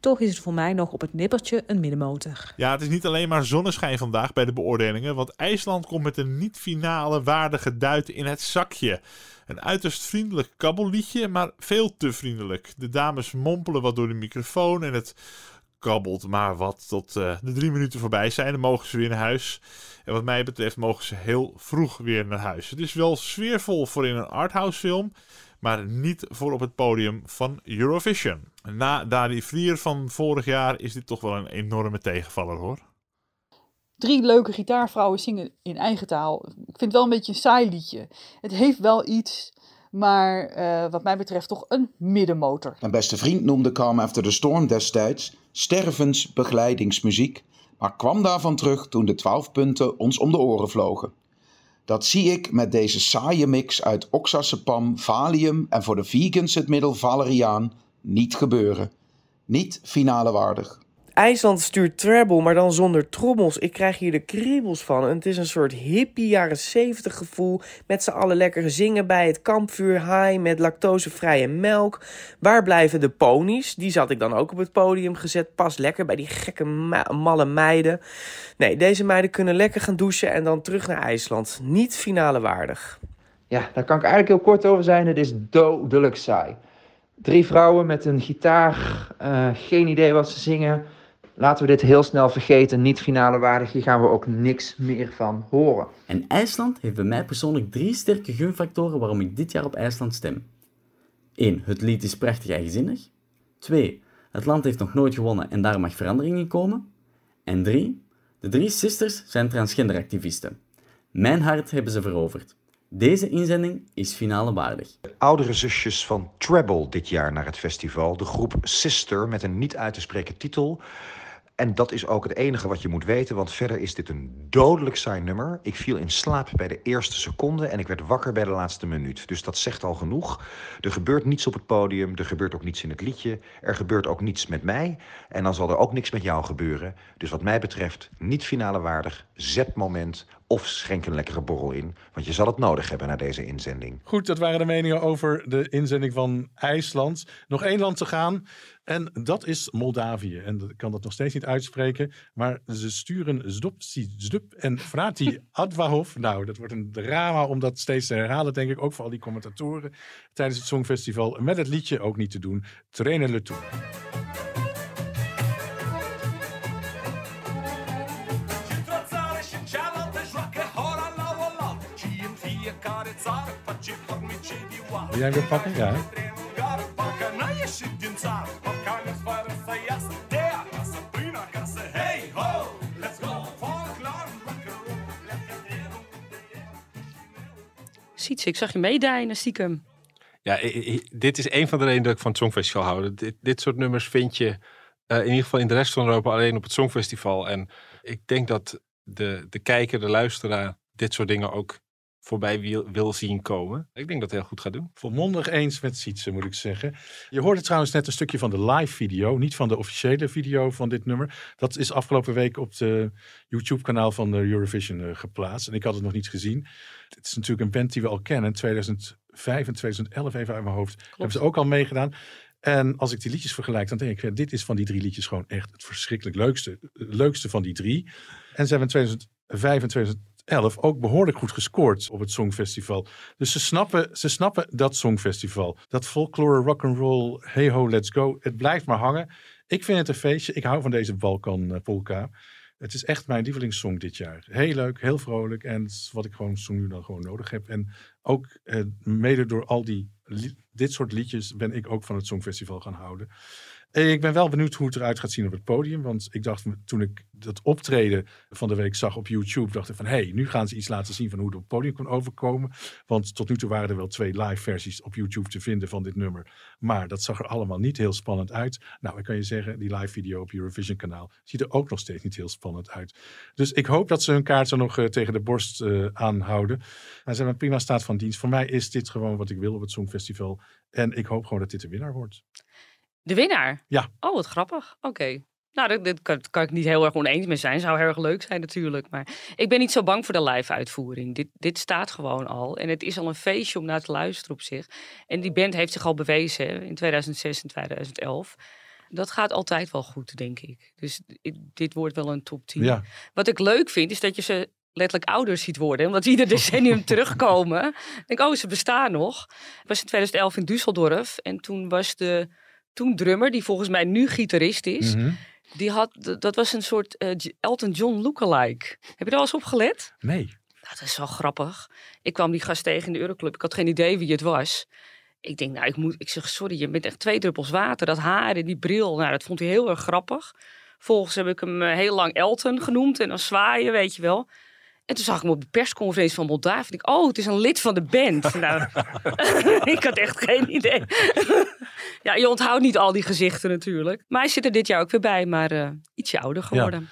Toch is het voor mij nog op het nippertje een middenmotor. Ja, het is niet alleen maar zonneschijn vandaag bij de beoordelingen, want IJsland komt met een niet-finale waardige duit in het zakje. Een uiterst vriendelijk kabbelliedje, maar veel te vriendelijk. De dames mompelen wat door de microfoon en het kabbelt maar wat tot eh, de drie minuten voorbij zijn. Dan mogen ze weer naar huis. En wat mij betreft mogen ze heel vroeg weer naar huis. Het is wel sfeervol voor in een arthouse film, maar niet voor op het podium van Eurovision. Na Dani Vlier van vorig jaar is dit toch wel een enorme tegenvaller hoor. Drie leuke gitaarvrouwen zingen in eigen taal. Ik vind het wel een beetje een saai liedje. Het heeft wel iets, maar eh, wat mij betreft toch een middenmotor. Mijn beste vriend noemde Calm After the Storm destijds stervensbegeleidingsmuziek, maar kwam daarvan terug toen de twaalf punten ons om de oren vlogen. Dat zie ik met deze saaie mix uit oxazepam, valium en voor de vegans het middel valeriaan niet gebeuren. Niet finale waardig. IJsland stuurt treble, maar dan zonder trommels. Ik krijg hier de kriebels van. En het is een soort hippie jaren 70 gevoel. Met z'n allen lekker zingen bij het kampvuur. High met lactosevrije melk. Waar blijven de ponies? Die zat ik dan ook op het podium gezet. Pas lekker bij die gekke ma- malle meiden. Nee, deze meiden kunnen lekker gaan douchen en dan terug naar IJsland. Niet finale waardig. Ja, daar kan ik eigenlijk heel kort over zijn. Het is dodelijk saai. Drie vrouwen met een gitaar, eh, geen idee wat ze zingen. Laten we dit heel snel vergeten. Niet finale waardig. Hier gaan we ook niks meer van horen. En IJsland heeft bij mij persoonlijk drie sterke gunfactoren waarom ik dit jaar op IJsland stem. 1. Het lied is prachtig eigenzinnig. 2. Het land heeft nog nooit gewonnen en daar mag verandering in komen. En 3. De drie sisters zijn transgenderactivisten. Mijn hart hebben ze veroverd. Deze inzending is finale waardig. Oudere zusjes van Treble dit jaar naar het festival. De groep Sister met een niet uit te spreken titel. En dat is ook het enige wat je moet weten, want verder is dit een dodelijk saai nummer. Ik viel in slaap bij de eerste seconde en ik werd wakker bij de laatste minuut. Dus dat zegt al genoeg. Er gebeurt niets op het podium, er gebeurt ook niets in het liedje. Er gebeurt ook niets met mij. En dan zal er ook niks met jou gebeuren. Dus wat mij betreft, niet finale waardig, zetmoment, Of schenk een lekkere borrel in, want je zal het nodig hebben na deze inzending. Goed, dat waren de meningen over de inzending van IJsland. Nog één land te gaan. En dat is Moldavië. En ik kan dat nog steeds niet uitspreken. Maar ze sturen Zdopsi Zdup en Frati Advahov. Nou, dat wordt een drama om dat steeds te herhalen, denk ik. Ook voor al die commentatoren tijdens het Songfestival. Met het liedje ook niet te doen. Trainen le toe. Wil jij hem weer pakken? Ja. Sietse, ik zag je meedijnen, stiekem. Ja, dit is een van de redenen dat ik van het Songfestival hou. Dit, dit soort nummers vind je eh, in ieder geval in de rest van Europa alleen op het Songfestival. En ik denk dat de, de kijker, de luisteraar, dit soort dingen ook voorbij wil, wil zien komen. Ik denk dat het heel goed gaat doen. Volmondig eens met Sietse, moet ik zeggen. Je hoorde trouwens net een stukje van de live video, niet van de officiële video van dit nummer. Dat is afgelopen week op de YouTube-kanaal van de Eurovision eh, geplaatst. En ik had het nog niet gezien. Het is natuurlijk een band die we al kennen. 2005 en 2011, even uit mijn hoofd, hebben ze ook al meegedaan. En als ik die liedjes vergelijk, dan denk ik, dit is van die drie liedjes gewoon echt het verschrikkelijk leukste, leukste van die drie. En ze hebben in 2005 en 2011 ook behoorlijk goed gescoord op het Songfestival. Dus ze snappen, ze snappen dat Songfestival. Dat folklore, rock'n'roll, hey ho, let's go. Het blijft maar hangen. Ik vind het een feestje. Ik hou van deze Balkan eh, polka. Het is echt mijn lievelingssong dit jaar. Heel leuk, heel vrolijk. En wat ik gewoon zo nu dan gewoon nodig heb. En ook eh, mede door al die dit soort liedjes ben ik ook van het Songfestival gaan houden. Eh, Ik ben wel benieuwd hoe het eruit gaat zien op het podium. Want ik dacht toen ik dat optreden van de week zag op YouTube, dacht ik van hé, hey, nu gaan ze iets laten zien van hoe het podium kan overkomen. Want tot nu toe waren er wel twee live versies op YouTube te vinden van dit nummer. Maar dat zag er allemaal niet heel spannend uit. Nou, ik kan je zeggen, die live video op Eurovision kanaal ziet er ook nog steeds niet heel spannend uit. Dus ik hoop dat ze hun kaart zo nog eh, tegen de borst eh, aanhouden. Maar ze hebben een prima staat van dienst. Voor mij is dit gewoon wat ik wil op het Songfestival. En ik hoop gewoon dat dit de winnaar wordt. De winnaar? Ja. Oh, wat grappig. Oké. Nou, dat, dit kan, kan ik niet heel erg oneens mee zijn. Zou heel erg leuk zijn natuurlijk. Maar ik ben niet zo bang voor de live uitvoering. Dit, dit staat gewoon al. En het is al een feestje om naar te luisteren op zich. En die band heeft zich al bewezen hè, in 2006 en 2011. Dat gaat altijd wel goed, denk ik. Dus dit wordt wel een top 10. Ja. Wat ik leuk vind, is dat je ze letterlijk ouder ziet worden. Omdat ieder decennium terugkomen. Ik denk, oh, ze bestaan nog. Ik was in 2011 in Düsseldorf. En toen was de toen drummer, die volgens mij nu gitarist is... Mhm. Die had, dat was een soort eh, Elton John lookalike. Heb je daar al eens op gelet? Nee. Nou, dat is wel grappig. Ik kwam die gast tegen in de Euroclub. Ik had geen idee wie het was. Ik denk, nou, ik, moet, ik zeg, sorry, je bent echt twee druppels water. Dat haar en die bril, nou, dat vond hij heel erg grappig. Vervolgens heb ik hem eh, heel lang Elton genoemd en dan zwaaien, weet je wel. En toen zag ik hem op de persconferentie van Moldavië. En ik, oh, het is een lid van de band. nou, ik had echt geen idee. ja, je onthoudt niet al die gezichten natuurlijk. Maar hij zit er dit jaar ook weer bij, maar eh, ietsje ouder geworden.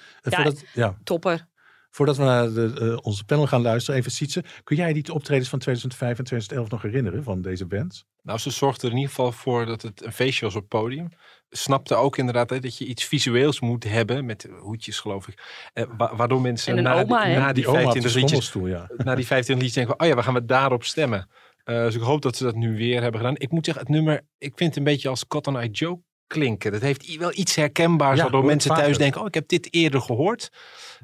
Ja. topper. Voordat we naar de, eh, onze panel gaan luisteren, even Sietse. Kun jij die optredens van 2005 en 2011 nog herinneren van deze band? Nou, ze zorgde er in ieder geval voor dat het een feestje was op het podium. Snapte ook inderdaad hè, dat je iets visueels moet hebben, met hoedjes geloof ik. Eh, wa- waardoor mensen na, oma, die, na die Die oma op de 25 liedjes, ja. na die 25 liedjes denken, van, oh ja, we gaan we daarop stemmen. Eh, dus ik hoop dat ze dat nu weer hebben gedaan. Ik moet zeggen, het nummer, ik vind het een beetje als Cotton Eye Joe klinken. Dat heeft wel iets herkenbaars, Ja, waardoor mensen thuis denken, oh ik heb dit eerder gehoord.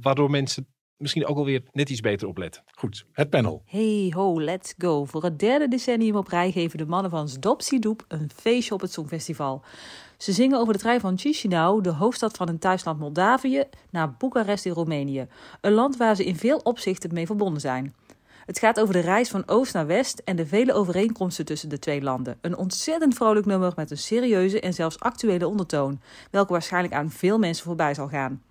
Waardoor mensen misschien ook alweer net iets beter opletten. Goed, het panel. Hey ho, let's go. Voor het derde decennium op rij geven de mannen van Zdopsidoep een feestje op het Songfestival. Ze zingen over de trein van Chisinau, de hoofdstad van hun thuisland Moldavië, naar Boekarest in Roemenië. Een land waar ze in veel opzichten mee verbonden zijn. Het gaat over de reis van oost naar west en de vele overeenkomsten tussen de twee landen. Een ontzettend vrolijk nummer met een serieuze en zelfs actuele ondertoon, welke waarschijnlijk aan veel mensen voorbij zal gaan.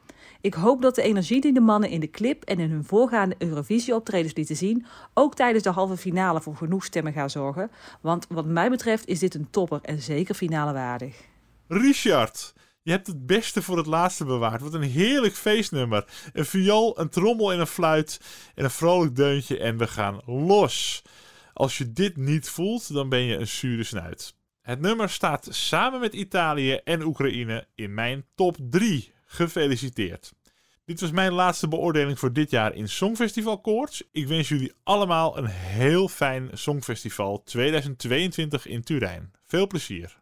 Ik hoop dat de energie die de mannen in de clip en in hun voorgaande Eurovisie-optredens lieten zien, ook tijdens de halve finale voor genoeg stemmen gaan zorgen. Want wat mij betreft is dit een topper en zeker finale waardig. Richard, je hebt het beste voor het laatste bewaard. Wat een heerlijk feestnummer. Een viool, een trommel en een fluit. En een vrolijk deuntje en we gaan los. Als je dit niet voelt, dan ben je een zure snuit. Het nummer staat samen met Italië en Oekraïne in mijn top 3. Gefeliciteerd. Dit was mijn laatste beoordeling voor dit jaar in Songfestival Koorts. Ik wens jullie allemaal een heel fijn Songfestival 2022 in Turijn. Veel plezier.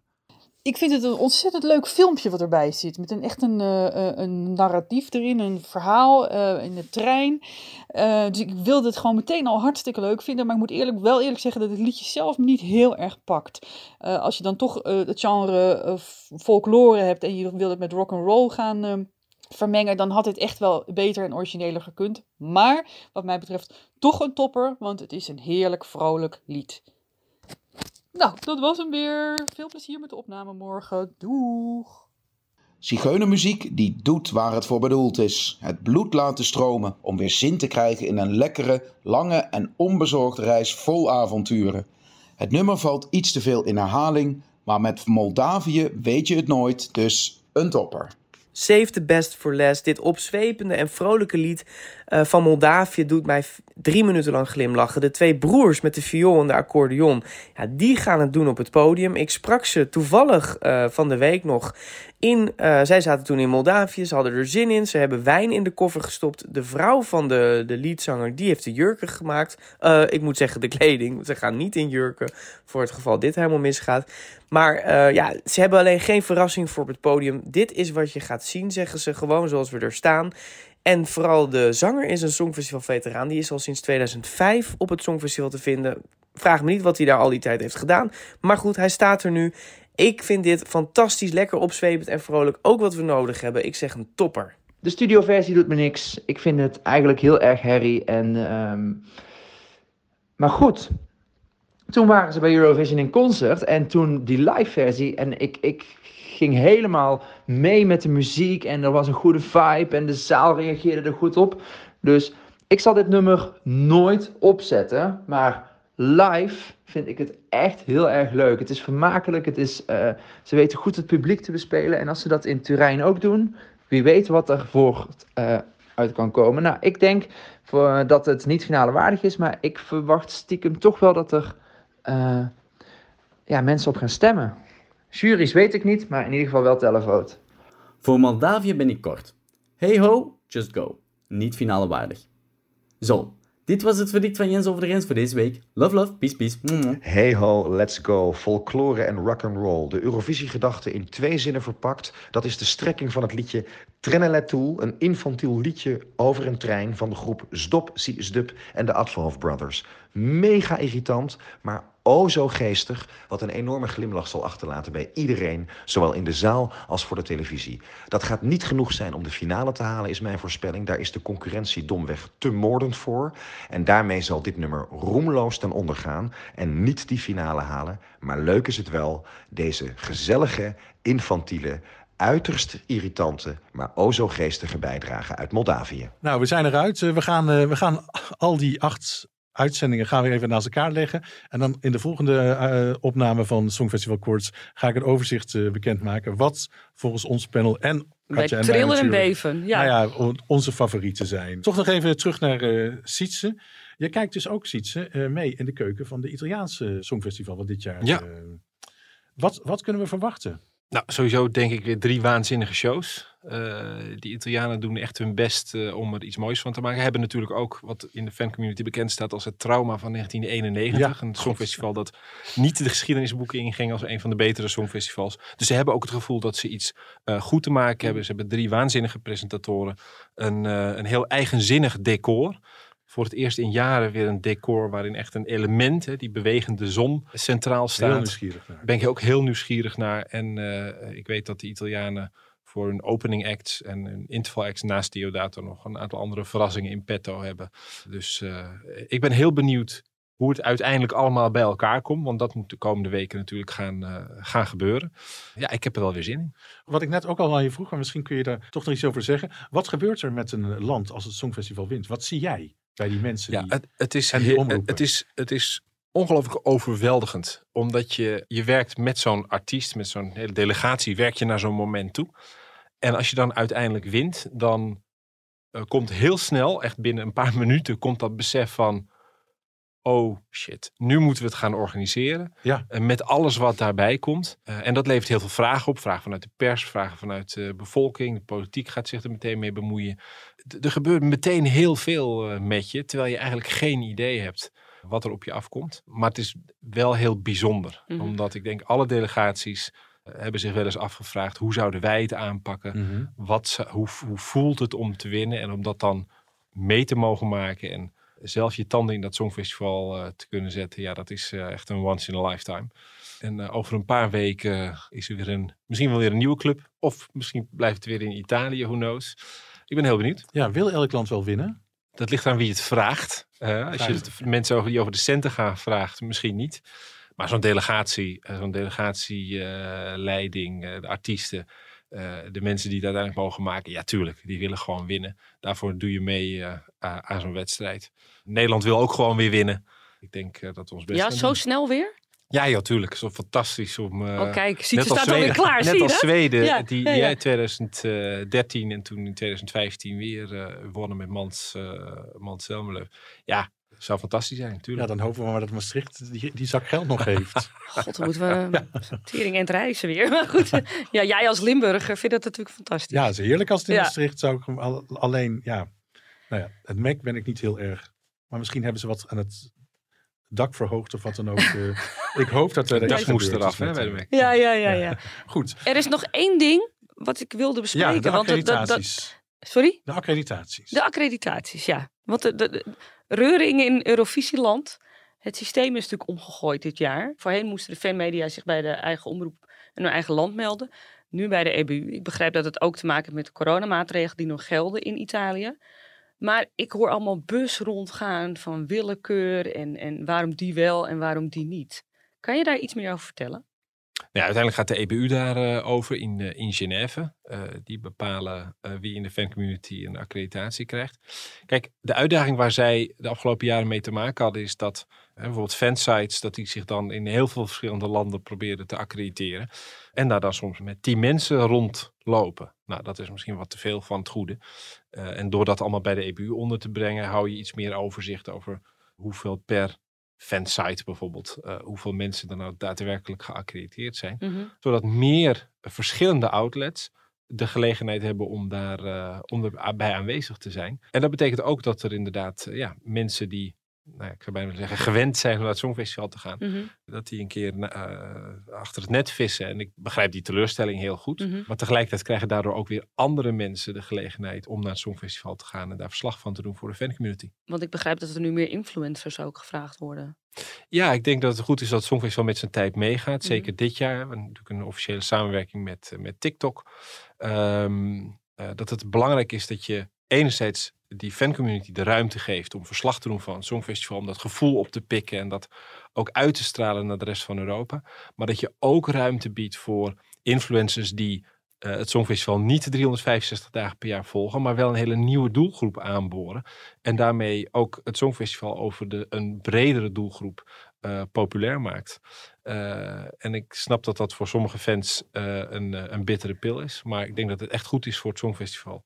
Ik vind het een ontzettend leuk filmpje wat erbij zit. Met een echt een, eh, eh, een narratief erin, een verhaal eh, in de trein. Dus ik wilde het gewoon meteen al hartstikke leuk vinden. Maar ik moet eerlijk, wel eerlijk zeggen dat het liedje zelf me niet heel erg pakt. Als je dan toch het genre folklore hebt en je wil het met rock and roll gaan eh, vermengen, dan had het echt wel beter en origineler gekund. Maar wat mij betreft toch een topper, want het is een heerlijk vrolijk lied. Nou, dat was hem weer. Veel plezier met de opname morgen. Doeg! Zigeunermuziek die doet waar het voor bedoeld is. Het bloed laten stromen om weer zin te krijgen in een lekkere, lange en onbezorgde reis vol avonturen. Het nummer valt iets te veel in herhaling, maar met Moldavië weet je het nooit, dus een topper. Save the best for last. Dit opzwepende en vrolijke lied eh, van Moldavië doet mij drie minuten lang glimlachen. De twee broers met de viool en de accordeon, ja, die gaan het doen op het podium. Ik sprak ze toevallig eh, van de week nog in. eh, zij zaten toen in Moldavië, ze hadden er zin in. Ze hebben wijn in de koffer gestopt. De vrouw van de, de leadzanger, die heeft de jurken gemaakt. Ik moet zeggen de kleding. Ze gaan niet in jurken voor het geval dit helemaal misgaat. Maar ja, ze hebben alleen geen verrassing voor op het podium. Dit is wat je gaat zien, zeggen ze gewoon zoals we er staan. En vooral de zanger is een Songfestival-veteraan. Die is al sinds 2005 op het Songfestival te vinden. Vraag me niet wat hij daar al die tijd heeft gedaan. Maar goed, hij staat er nu. Ik vind dit fantastisch, lekker opzwepend en vrolijk. Ook wat we nodig hebben. Ik zeg een topper. De studioversie doet me niks. Ik vind het eigenlijk heel erg herrie. En, ehm, Maar goed, toen waren ze bij Eurovision in concert. En toen die live versie. En ik, ik ging helemaal mee met de muziek. En er was een goede vibe. En de zaal reageerde er goed op. Dus ik zal dit nummer nooit opzetten. Maar live vind ik het echt heel erg leuk. Het is vermakelijk. Het is, eh, ze weten goed het publiek te bespelen. En als ze dat in Turijn ook doen, wie weet wat er voort eh, uit kan komen. Nou, ik denk voor, dat het niet finale waardig is. Maar ik verwacht stiekem toch wel dat er eh, ja, mensen op gaan stemmen. Juries weet ik niet, maar in ieder geval wel televote. Voor Moldavië ben ik kort. Hey ho, just go. Niet finale waardig. Zo, dit was het verdict van Jens over de Grens voor deze week. Love, love, peace, peace. Hey ho, let's go. Folklore en rock'n'roll. De Eurovisie-gedachte in twee zinnen verpakt. Dat is de strekking van het liedje Treneletool. Een infantiel liedje over een trein van de groep Zdop, Si, Zdup en de Advolhof Brothers. Mega irritant, maar o zo geestig. Wat een enorme glimlach zal achterlaten bij iedereen. Zowel in de zaal als voor de televisie. Dat gaat niet genoeg zijn om de finale te halen, is mijn voorspelling. Daar is de concurrentie domweg te moordend voor. En daarmee zal dit nummer roemloos ten onder gaan. En niet die finale halen. Maar leuk is het wel, deze gezellige, infantiele, uiterst irritante, maar o zo geestige bijdrage uit Moldavië. Nou, we zijn eruit. Eh, We gaan, eh, we gaan al die acht uitzendingen gaan we even naast elkaar leggen. En dan in de volgende eh, opname van Songfestival Koorts ga ik een overzicht eh, bekendmaken. Wat volgens ons panel en Katja mij trillen en beven. Ja. Nou ja, on- onze favorieten zijn. Toch nog even terug naar eh Sietse. Je kijkt dus ook, Sietse, eh, mee in de keuken van de Italiaanse Songfestival van dit jaar. Ja. Wat, wat kunnen we verwachten? Nou, sowieso denk ik weer drie waanzinnige shows. Eh die Italianen doen echt hun best eh, om er iets moois van te maken. Hebben natuurlijk ook wat in de fancommunity bekend staat als het trauma van 1991. Ja, een songfestival dat niet de geschiedenisboeken inging als een van de betere songfestivals. Dus ze hebben ook het gevoel dat ze iets eh, goed te maken hebben. Ze hebben drie waanzinnige presentatoren. Een, een heel eigenzinnig decor. Voor het eerst in jaren weer een decor waarin echt een element, hè, die bewegende zon, centraal staat. Heel nieuwsgierig naar. Ben ik ook heel nieuwsgierig naar. En eh, ik weet dat de Italianen voor hun opening acts en hun interval acts naast Diodato nog een aantal andere verrassingen in petto hebben. Dus eh, ik ben heel benieuwd hoe het uiteindelijk allemaal bij elkaar komt. Want dat moet de komende weken natuurlijk gaan, eh, gaan gebeuren. Ja, ik heb er wel weer zin in. Wat ik net ook al aan je vroeg, maar misschien kun je daar toch nog iets over zeggen. Wat gebeurt er met een land als het Songfestival wint? Wat zie jij bij die mensen? Ja, die, het, het is, die het is, het is ongelooflijk overweldigend. Omdat je, je werkt met zo'n artiest, met zo'n hele delegatie, werk je naar zo'n moment toe. En als je dan uiteindelijk wint, dan eh, komt heel snel, echt binnen een paar minuten, komt dat besef van... Oh shit, nu moeten we het gaan organiseren. Ja. En met alles wat daarbij komt. Eh, en dat levert heel veel vragen op. Vragen vanuit de pers, vragen vanuit de bevolking. De politiek gaat zich er meteen mee bemoeien. Er gebeurt meteen heel veel eh, met je, terwijl je eigenlijk geen idee hebt wat er op je afkomt. Maar het is wel heel bijzonder, Mhm. omdat ik denk alle delegaties eh, hebben zich wel eens afgevraagd hoe zouden wij het aanpakken? Mhm. Wat, hoe, hoe voelt het om te winnen en om dat dan mee te mogen maken en zelf je tanden in dat Songfestival eh, te kunnen zetten. Ja, dat is echt een once in a lifetime. En over een paar weken is er weer een, misschien wel weer een nieuwe club. Of misschien blijft het weer in Italië, who knows. Ik ben heel benieuwd. Ja, wil elk land wel winnen? Dat ligt aan wie het vraagt. Eh, als je het mensen over, die over de centen gaan vraagt, misschien niet. Maar zo'n delegatie, eh, zo'n delegatie-leiding, de artiesten, eh, de mensen die het uiteindelijk mogen maken, ja, tuurlijk, die willen gewoon winnen. Daarvoor doe je mee eh, aan zo'n wedstrijd. Nederland wil ook gewoon weer winnen. Ik denk eh, dat we ons best Ja, zo doen. snel weer? Ja, ja, tuurlijk. Zo fantastisch om. eh, Oh, kijk, net als staat alweer klaar, Net zie je als dat? Zweden, Ja, die ja, ja. in 2013 en toen in 2015 weer eh, wonnen met Mans, uh, Mans Zelmerlev. Ja, zou fantastisch zijn, Ja, natuurlijk. dan hopen we maar dat Maastricht die, die zak geld nog heeft. God, dan moeten we tering en het reizen weer. Maar goed, ja, jij als Limburger vindt dat natuurlijk fantastisch. Ja, het is heerlijk als het in Ja. Maastricht zou ik al- alleen, ja. Nou ja, het Mac ben ik niet heel erg. Maar misschien hebben ze wat aan het dak verhoogd of wat dan ook. eh. ik hoop dat er dak iets moest eraf, hè, bij. Ja, ja, ja, ja. Goed. Er is nog één ding wat ik wilde bespreken. Ja, de want dat- dat- dat- accreditaties. sorry? De accreditaties. De accreditaties, ja. Want de, de, de reuring in Eurovisieland, het systeem is natuurlijk omgegooid dit jaar. Voorheen moesten de fanmedia zich bij de eigen omroep en hun eigen land melden. Nu bij de EBU. Ik begrijp dat het ook te maken heeft met de coronamaatregelen die nog gelden in Italië. Maar ik hoor allemaal bus rondgaan van willekeur en, en waarom die wel en waarom die niet. Kan je daar iets meer over vertellen? Uiteindelijk gaat de EBU daarover over in, eh, in Genève. Eh, die bepalen eh, wie in de fancommunity een accreditatie krijgt. Kijk, de uitdaging waar zij de afgelopen jaren mee te maken hadden, is dat eh, bijvoorbeeld fansites, dat die zich dan in heel veel verschillende landen proberen te accrediteren. En daar dan soms met tien mensen rondlopen. Nou, dat is misschien wat te veel van het goede. Eh, en door dat allemaal bij de EBU onder te brengen, hou je iets meer overzicht over hoeveel per fansite bijvoorbeeld, eh, hoeveel mensen er nou daadwerkelijk geaccrediteerd zijn. Mhm. Zodat meer verschillende outlets de gelegenheid hebben om daar eh, om erbij aanwezig te zijn. En dat betekent ook dat er inderdaad ja, mensen die, nou ja, ik zou bijna zeggen, gewend zijn om naar het Songfestival te gaan, Mhm. dat die een keer eh, achter het net vissen. En ik begrijp die teleurstelling heel goed. Mhm. Maar tegelijkertijd krijgen daardoor ook weer andere mensen de gelegenheid om naar het Songfestival te gaan en daar verslag van te doen voor de fancommunity. Want ik begrijp dat er nu meer influencers ook gevraagd worden. Ja, ik denk dat het goed is dat het Songfestival met zijn tijd meegaat. Mhm. Zeker dit jaar. We hebben natuurlijk een officiële samenwerking met, eh, met TikTok. Ehm, eh, dat het belangrijk is dat je enerzijds die fancommunity de ruimte geeft om verslag te doen van het Songfestival. Om dat gevoel op te pikken en dat ook uit te stralen naar de rest van Europa. Maar dat je ook ruimte biedt voor influencers die eh, het Songfestival niet 365 dagen per jaar volgen, maar wel een hele nieuwe doelgroep aanboren. En daarmee ook het Songfestival over de, een bredere doelgroep eh, populair maakt. Eh, en ik snap dat dat voor sommige fans een, een bittere pil is. Maar ik denk dat het echt goed is voor het Songfestival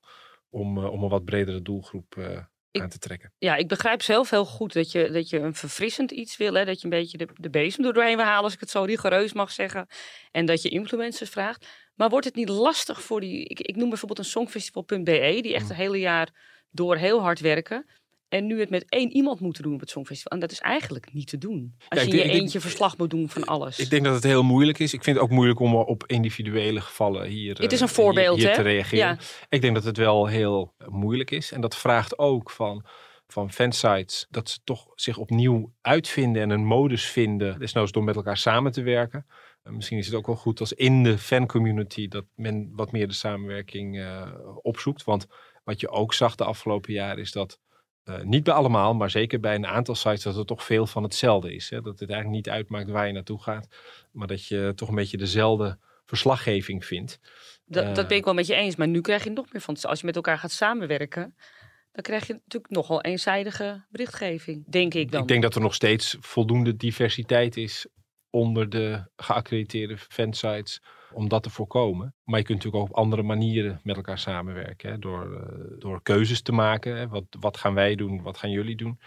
om, eh, om een wat bredere doelgroep eh, aan te trekken. Ja, ik begrijp zelf heel goed dat je, dat je een verfrissend iets wil. Hè? Dat je een beetje de, de bezem er doorheen wil halen, als ik het zo rigoureus mag zeggen. En dat je influencers vraagt. Maar wordt het niet lastig voor die... Ik, ik noem bijvoorbeeld een songfestival.be, die echt Mm. het hele jaar door heel hard werken. En nu het met één iemand moeten doen op het Songfestival. En dat is eigenlijk niet te doen. Als Ja, je in je denk- eentje verslag moet doen van alles. Ik denk dat het heel moeilijk is. Ik vind het ook moeilijk om op individuele gevallen hier, Het is eh, een voorbeeld, hier, hier hè? te reageren. Ja. Ik denk dat het wel heel eh, moeilijk is. En dat vraagt ook van, van fansites dat ze toch zich opnieuw uitvinden en een modus vinden. Desnoods door met elkaar samen te werken. En misschien is het ook wel goed als in de fancommunity dat men wat meer de samenwerking eh, opzoekt. Want wat je ook zag de afgelopen jaren is dat eh, niet bij allemaal, maar zeker bij een aantal sites dat er toch veel van hetzelfde is. Hè? Dat het eigenlijk niet uitmaakt waar je naartoe gaat, maar dat je toch een beetje dezelfde verslaggeving vindt. Dat, Eh, dat ben ik wel met je eens. Maar nu krijg je nog meer van. Als je met elkaar gaat samenwerken, dan krijg je natuurlijk nogal eenzijdige berichtgeving. Denk ik dan. Ik denk dat er nog steeds voldoende diversiteit is onder de geaccrediteerde fansites om dat te voorkomen. Maar je kunt natuurlijk ook op andere manieren met elkaar samenwerken. Hè? Door, eh, door keuzes te maken. Hè? Wat, wat gaan wij doen? Wat gaan jullie doen?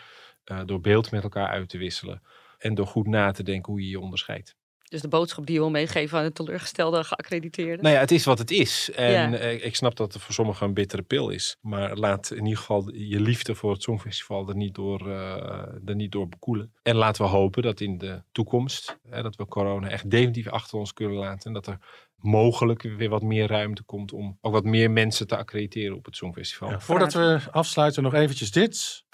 Eh, door beeld met elkaar uit te wisselen. En door goed na te denken hoe je je onderscheidt. Dus de boodschap die je wil meegeven aan de teleurgestelde geaccrediteerden. Nou ja, het is wat het is. En Ja. eh, ik snap dat het voor sommigen een bittere pil is. Maar laat in ieder geval je liefde voor het Songfestival er niet door, eh, er niet door bekoelen. En laten we hopen dat in de toekomst, hè, dat we corona echt definitief achter ons kunnen laten. En dat er mogelijk weer wat meer ruimte komt om ook wat meer mensen te accrediteren op het Songfestival. Ja, voordat we afsluiten nog eventjes dit.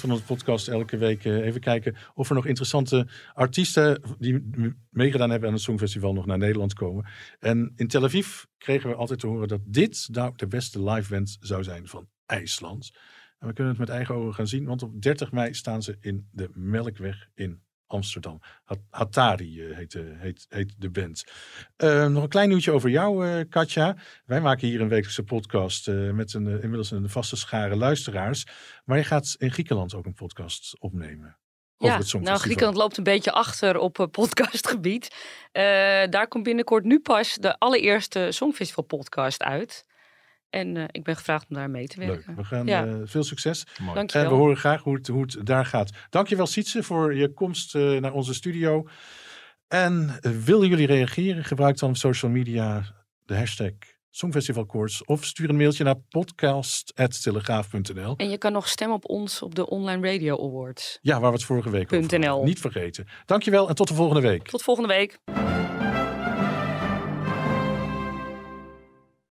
Van onze podcast elke week eh, even kijken of er nog interessante artiesten die meegedaan hebben aan het Songfestival nog naar Nederland komen. En in Tel Aviv kregen we altijd te horen dat dit nou de beste live band zou zijn van IJsland. En we kunnen het met eigen ogen gaan zien, want op 30 mei staan ze in de Melkweg in Amsterdam. Hat- Hatari eh, heet, de- heet, heet de band. Eh, nog een klein nieuwtje over jou, eh, Katja. Wij maken hier een wekelijkse podcast eh, met een, eh, inmiddels een vaste schare luisteraars. Maar je gaat in Griekenland ook een podcast opnemen. Ja, nou Griekenland loopt een beetje achter op eh, podcastgebied. Eh, daar komt binnenkort nu pas de allereerste Songfestival podcast uit. En eh, ik ben gevraagd om daar mee te werken. Leuk. We gaan ja. eh, veel succes. Dankjewel. En we horen graag hoe het, hoe het daar gaat. Dankjewel Sietse voor je komst eh, naar onze studio. En willen jullie reageren? Gebruik dan op social media de hashtag Songfestivalkoorts. Of stuur een mailtje naar podcast.telegraaf.nl. En je kan nog stemmen op ons op de Online Radio Awards. Ja, waar we het vorige week over hadden. Niet vergeten. Dankjewel en tot de volgende week. Tot volgende week.